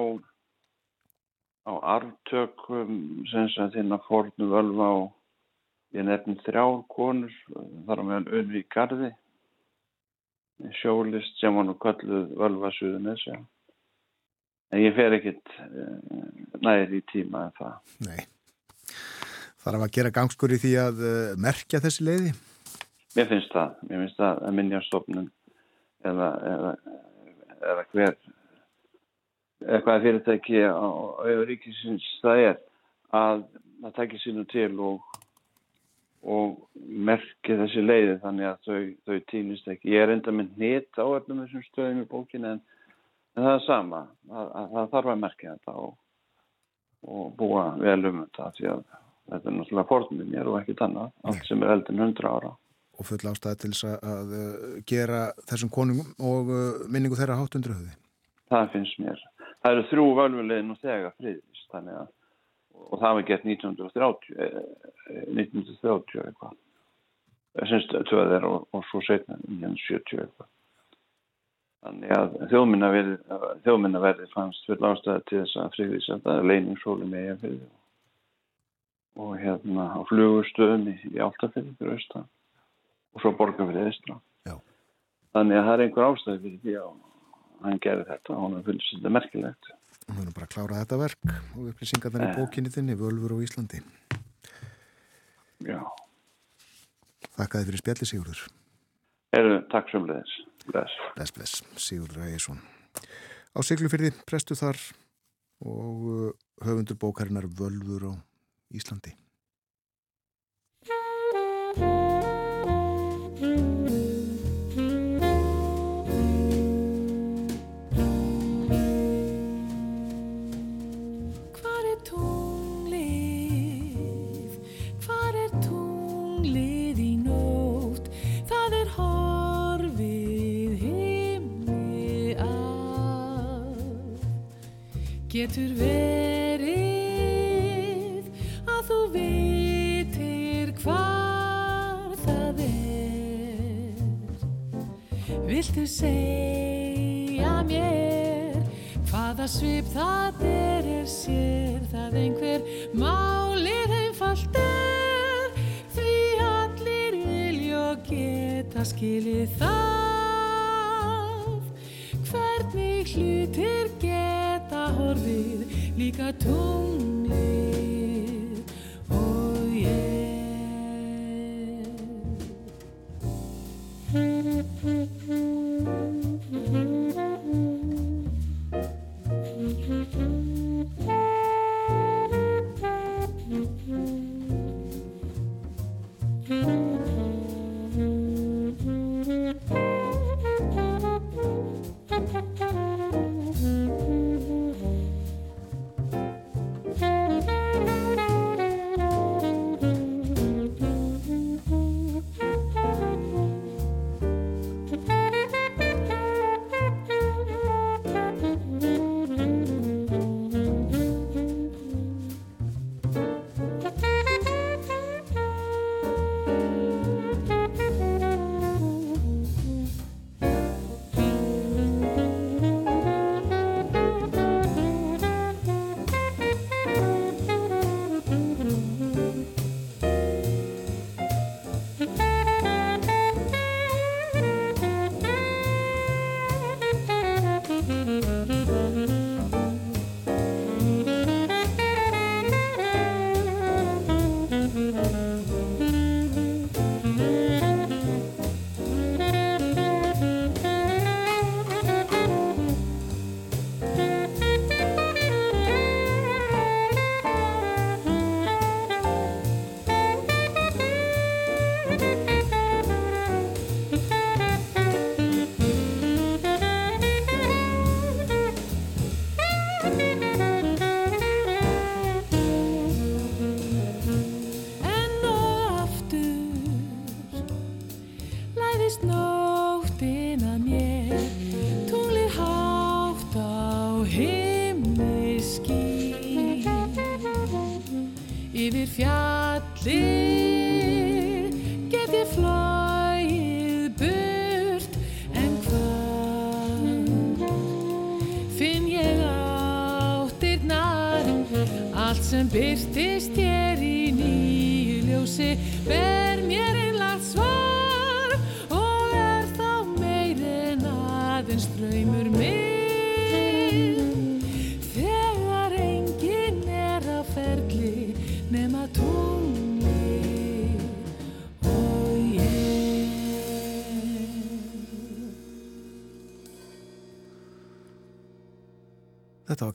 á arftökum, sem sagt hérna fornu völva og ég nefnir þrjár konur, þar á meðan Unvi Garði, sjólist sem var nú kalluð völva suðunis, já. En ég fer ekkit uh, næri í tíma en það. Nei. Þarf að gera gangskur í því að uh, merkja þessi leiði? Mér finnst það, mér finnst það að minnjastofnun eða, eða, eða hver eða hvaða fyrirtæki á auðuríkisins það er að það tekja sínu til og, og merki þessi leiði þannig að þau, þau týnist ekki. Ég er enda með nýtt á öllum þessum stöðum í bókinu en, en það er sama, að, að, það þarf að merkja þetta og, og búa vel um þetta því að þetta er náttúrulega fornminjar og ekkit annað, allt sem er eldin 100 ára. Og full ástæði til þess að, að uh, gera þessum konungum og uh, minningu þeirra hátt undir höfði. Það finnst mér. Það eru þrjú völvulegin og þegar friðist, þannig að, og það var gett 1930, eh, 1930 eitthvað. Semst tvöðir og, og svo setna 1970 eitthvað. Þannig að þjóðminnaverði fannst full ástæði til þess að að það er leiningssóli með ég fyrir og hérna á flugustöðum í, í Áltafyrði fyrir austan og svo borga fyrir eistra. Þannig að það er einhver ástæði fyrir því að hann gerði þetta og hann finnst þetta merkilegt. Og við erum bara að klára þetta verk og upplýsingar þannig Eh. bókinni þinni, Völfur á Íslandi. Já. Þakkaði fyrir spjalli Sigurður. Eru, takk sömulegis. Bless. Bless, bless, Sigurður Ægisson. Á Siglufyrði, prestu þar og uh, höfundur bókarinnar Völfur á Íslandi. Getur verið að þú vitir hvar það er? Viltu segja mér hvaða svip það er? Er sér það einhver málið einfalt er? Því allir vilja og geta skilið það. Hvernig hlutir geta horfið líka tunglið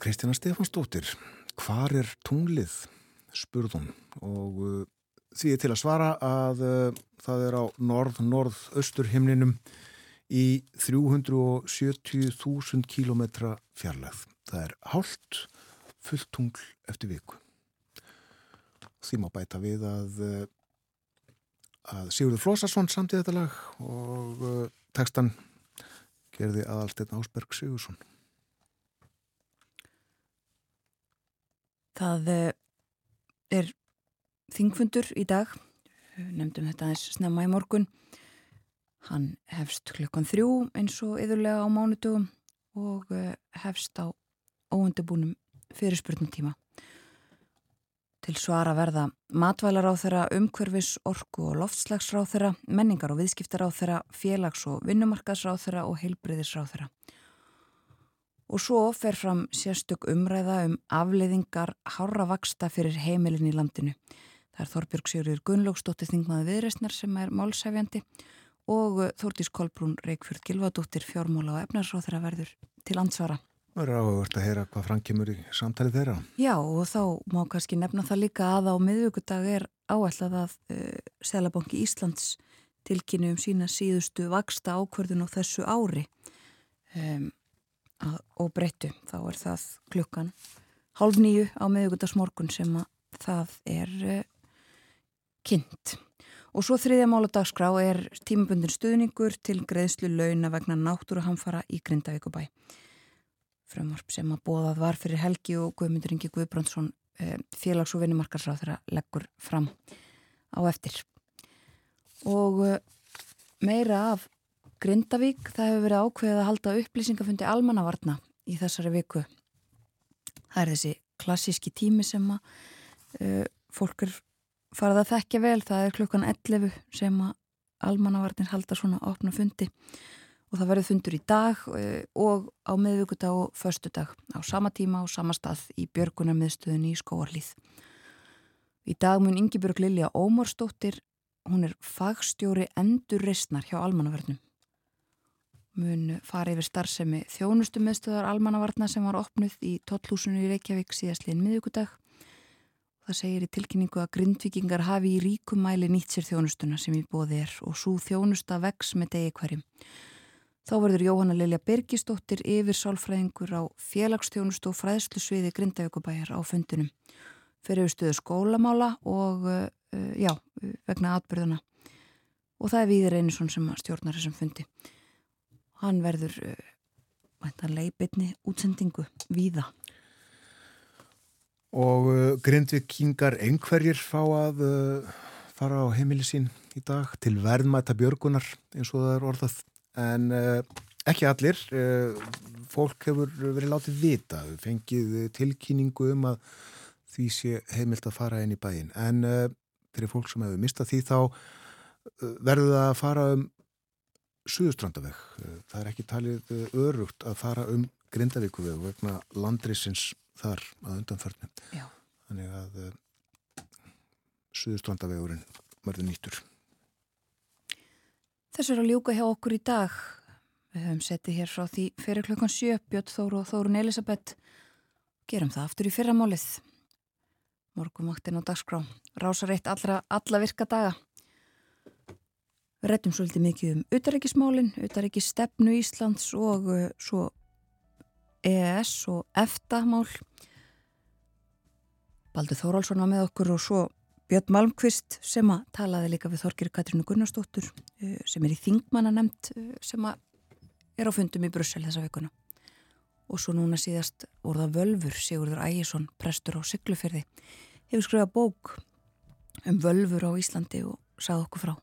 Kristina Stefansdóttir. Hvar er tunglið? spurðum og uh, því er til að svara að uh, það er á norð-norð-östur himninum í 370.000 kílometra fjarlægð. Það er hálft fullt tungl eftir viku. Því má bæta við að, uh, að Sigurður Flósarsson samtíð þetta lag og uh, textan gerði aðalsteinn Ásberg Sigursson. Það eh, er þingfundur í dag, nefndum þetta aðeins snemma í morgun. Hann hefst klukkan þrjú eins og yðurlega á mánutugum og eh, hefst á óundabúnum fyrirspurnum tíma. Til svara verða matvælaráþera, umhverfis, orku og loftslagsráþera, menningar og viðskiptaráþera, félags- og vinnumarkaðsráþera og heilbriðisráþera. Og svo fer fram sérstök umræða um afleiðingar hárra vaksta fyrir heimilin í landinu. Það er Þorbjörg Sigurður Gunnlóksdóttir Þingmaði Viðreysnar sem er málsæfjandi og Þórtís Kolbrún Reykjörð Gilvadóttir fjármóla og efnarsráþara verður til ansvara. Það er áhugavert að heyra hvað framkemur í samtali þeirra. Já og þá má kannski nefna það líka að á miðvíkudag er áætlað að uh, Selabanki Íslands tilkynni um sína síðustu vaksta ákvörðun á þessu ári um, og breyttu. Þá er það klukkan hálf nýju á miðvíkudagsmorgun sem að það er uh, kynnt. Og svo þriðja mála dagskrá er tímabundin stuðningur til greiðslu launa vegna náttúruhamfara í Grindavíkubæ frumvarp sem að bóðað var fyrir Helgi og Guðmundur Ingi Guðbrandsson félags- og vinnumarkarsráð þeirra leggur fram á eftir. Og meira af Grindavík, það hefur verið ákveðið að halda upplýsingafundi almannavarna í þessari viku. Það er þessi klassíski tími sem að uh, fólk er farið að þekkja vel, það er klukkan 11 sem að almannavarnir halda svona opna fundi og það verður fundur í dag og á miðvíkudag og förstudag á sama tíma og sama stað í Björgunarmiðstöðunni í Skóarlíð. Í dag mun Ingibjörg Lilja Ómarsdóttir, hún er fagstjóri endur reysnar hjá almannavarnum. Mun fara yfir starfsemi þjónustu miðstöðar almannavarna sem var opnuð í Tóllhúsinu í Reykjavík síðastliðin miðvíkudag. Það segir í tilkynningu að grindvikingar hafi í ríkum mæli nýtt sér þjónustuna sem í bóði er og svo þjónusta vex með degi hverjum. Þá verður Jóhanna Lilja Birgisdóttir yfir sálfræðingur á félagsstjónustu og fræðslu sviði Grindavíkubæjar á fundunum. Fyrir stöðu skólamála og uh, já, vegna atbyrðuna. Og það er Víðir Einarsson sem stjórnar þessum fundi. Hann verður væntanlega í bytni útsendingu víða. Og uh, grindvikingar einhverjir fá að uh, fara á heimili sín í dag til verðmæta björgunar eins og það er orðað en uh, ekki allir fólk hefur verið látið vita fengið tilkýningu um að því sé heimilt að fara inn í bæin en fyrir fólk sem hefur mistað því þá verður það að fara um Suðustrandaveg það er ekki talið örugt að fara um Grindavíkuveg vegna landrisins þar að undanförnum þannig að Suðustrandavegurinn verður nýttur Þessu er að ljúka hjá okkur í dag. Við höfum settið hér frá því fyrir klukkan 7, Björn Þóru og Þórun Elisabeth. Gerum það aftur í fyrramálið. Morgumaktinn og dagskrá. Rásar eitt allra, alla virka daga. Rettum svolítið mikið um utaríkismálinn, utaríkis stefnu Íslands og uh, svo EES og EFTA-mál. Baldur Þórálsson var með okkur og svo Björn Malmqvist sem að talaði líka við Þorgir Katrínu Gunnarsdóttur sem er í Þingmanna nefnd sem að er á fundum í Brussel þessa vikuna. Og svo núna síðast orða Völfur Sigurður Ægjesson, prestur á Siglufyrði, hefur skrifað bók um völfur á Íslandi og sagði okkur frá.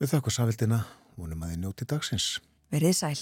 Við þakka safildina, vonum að þið njóti dagsins. Verið sæl.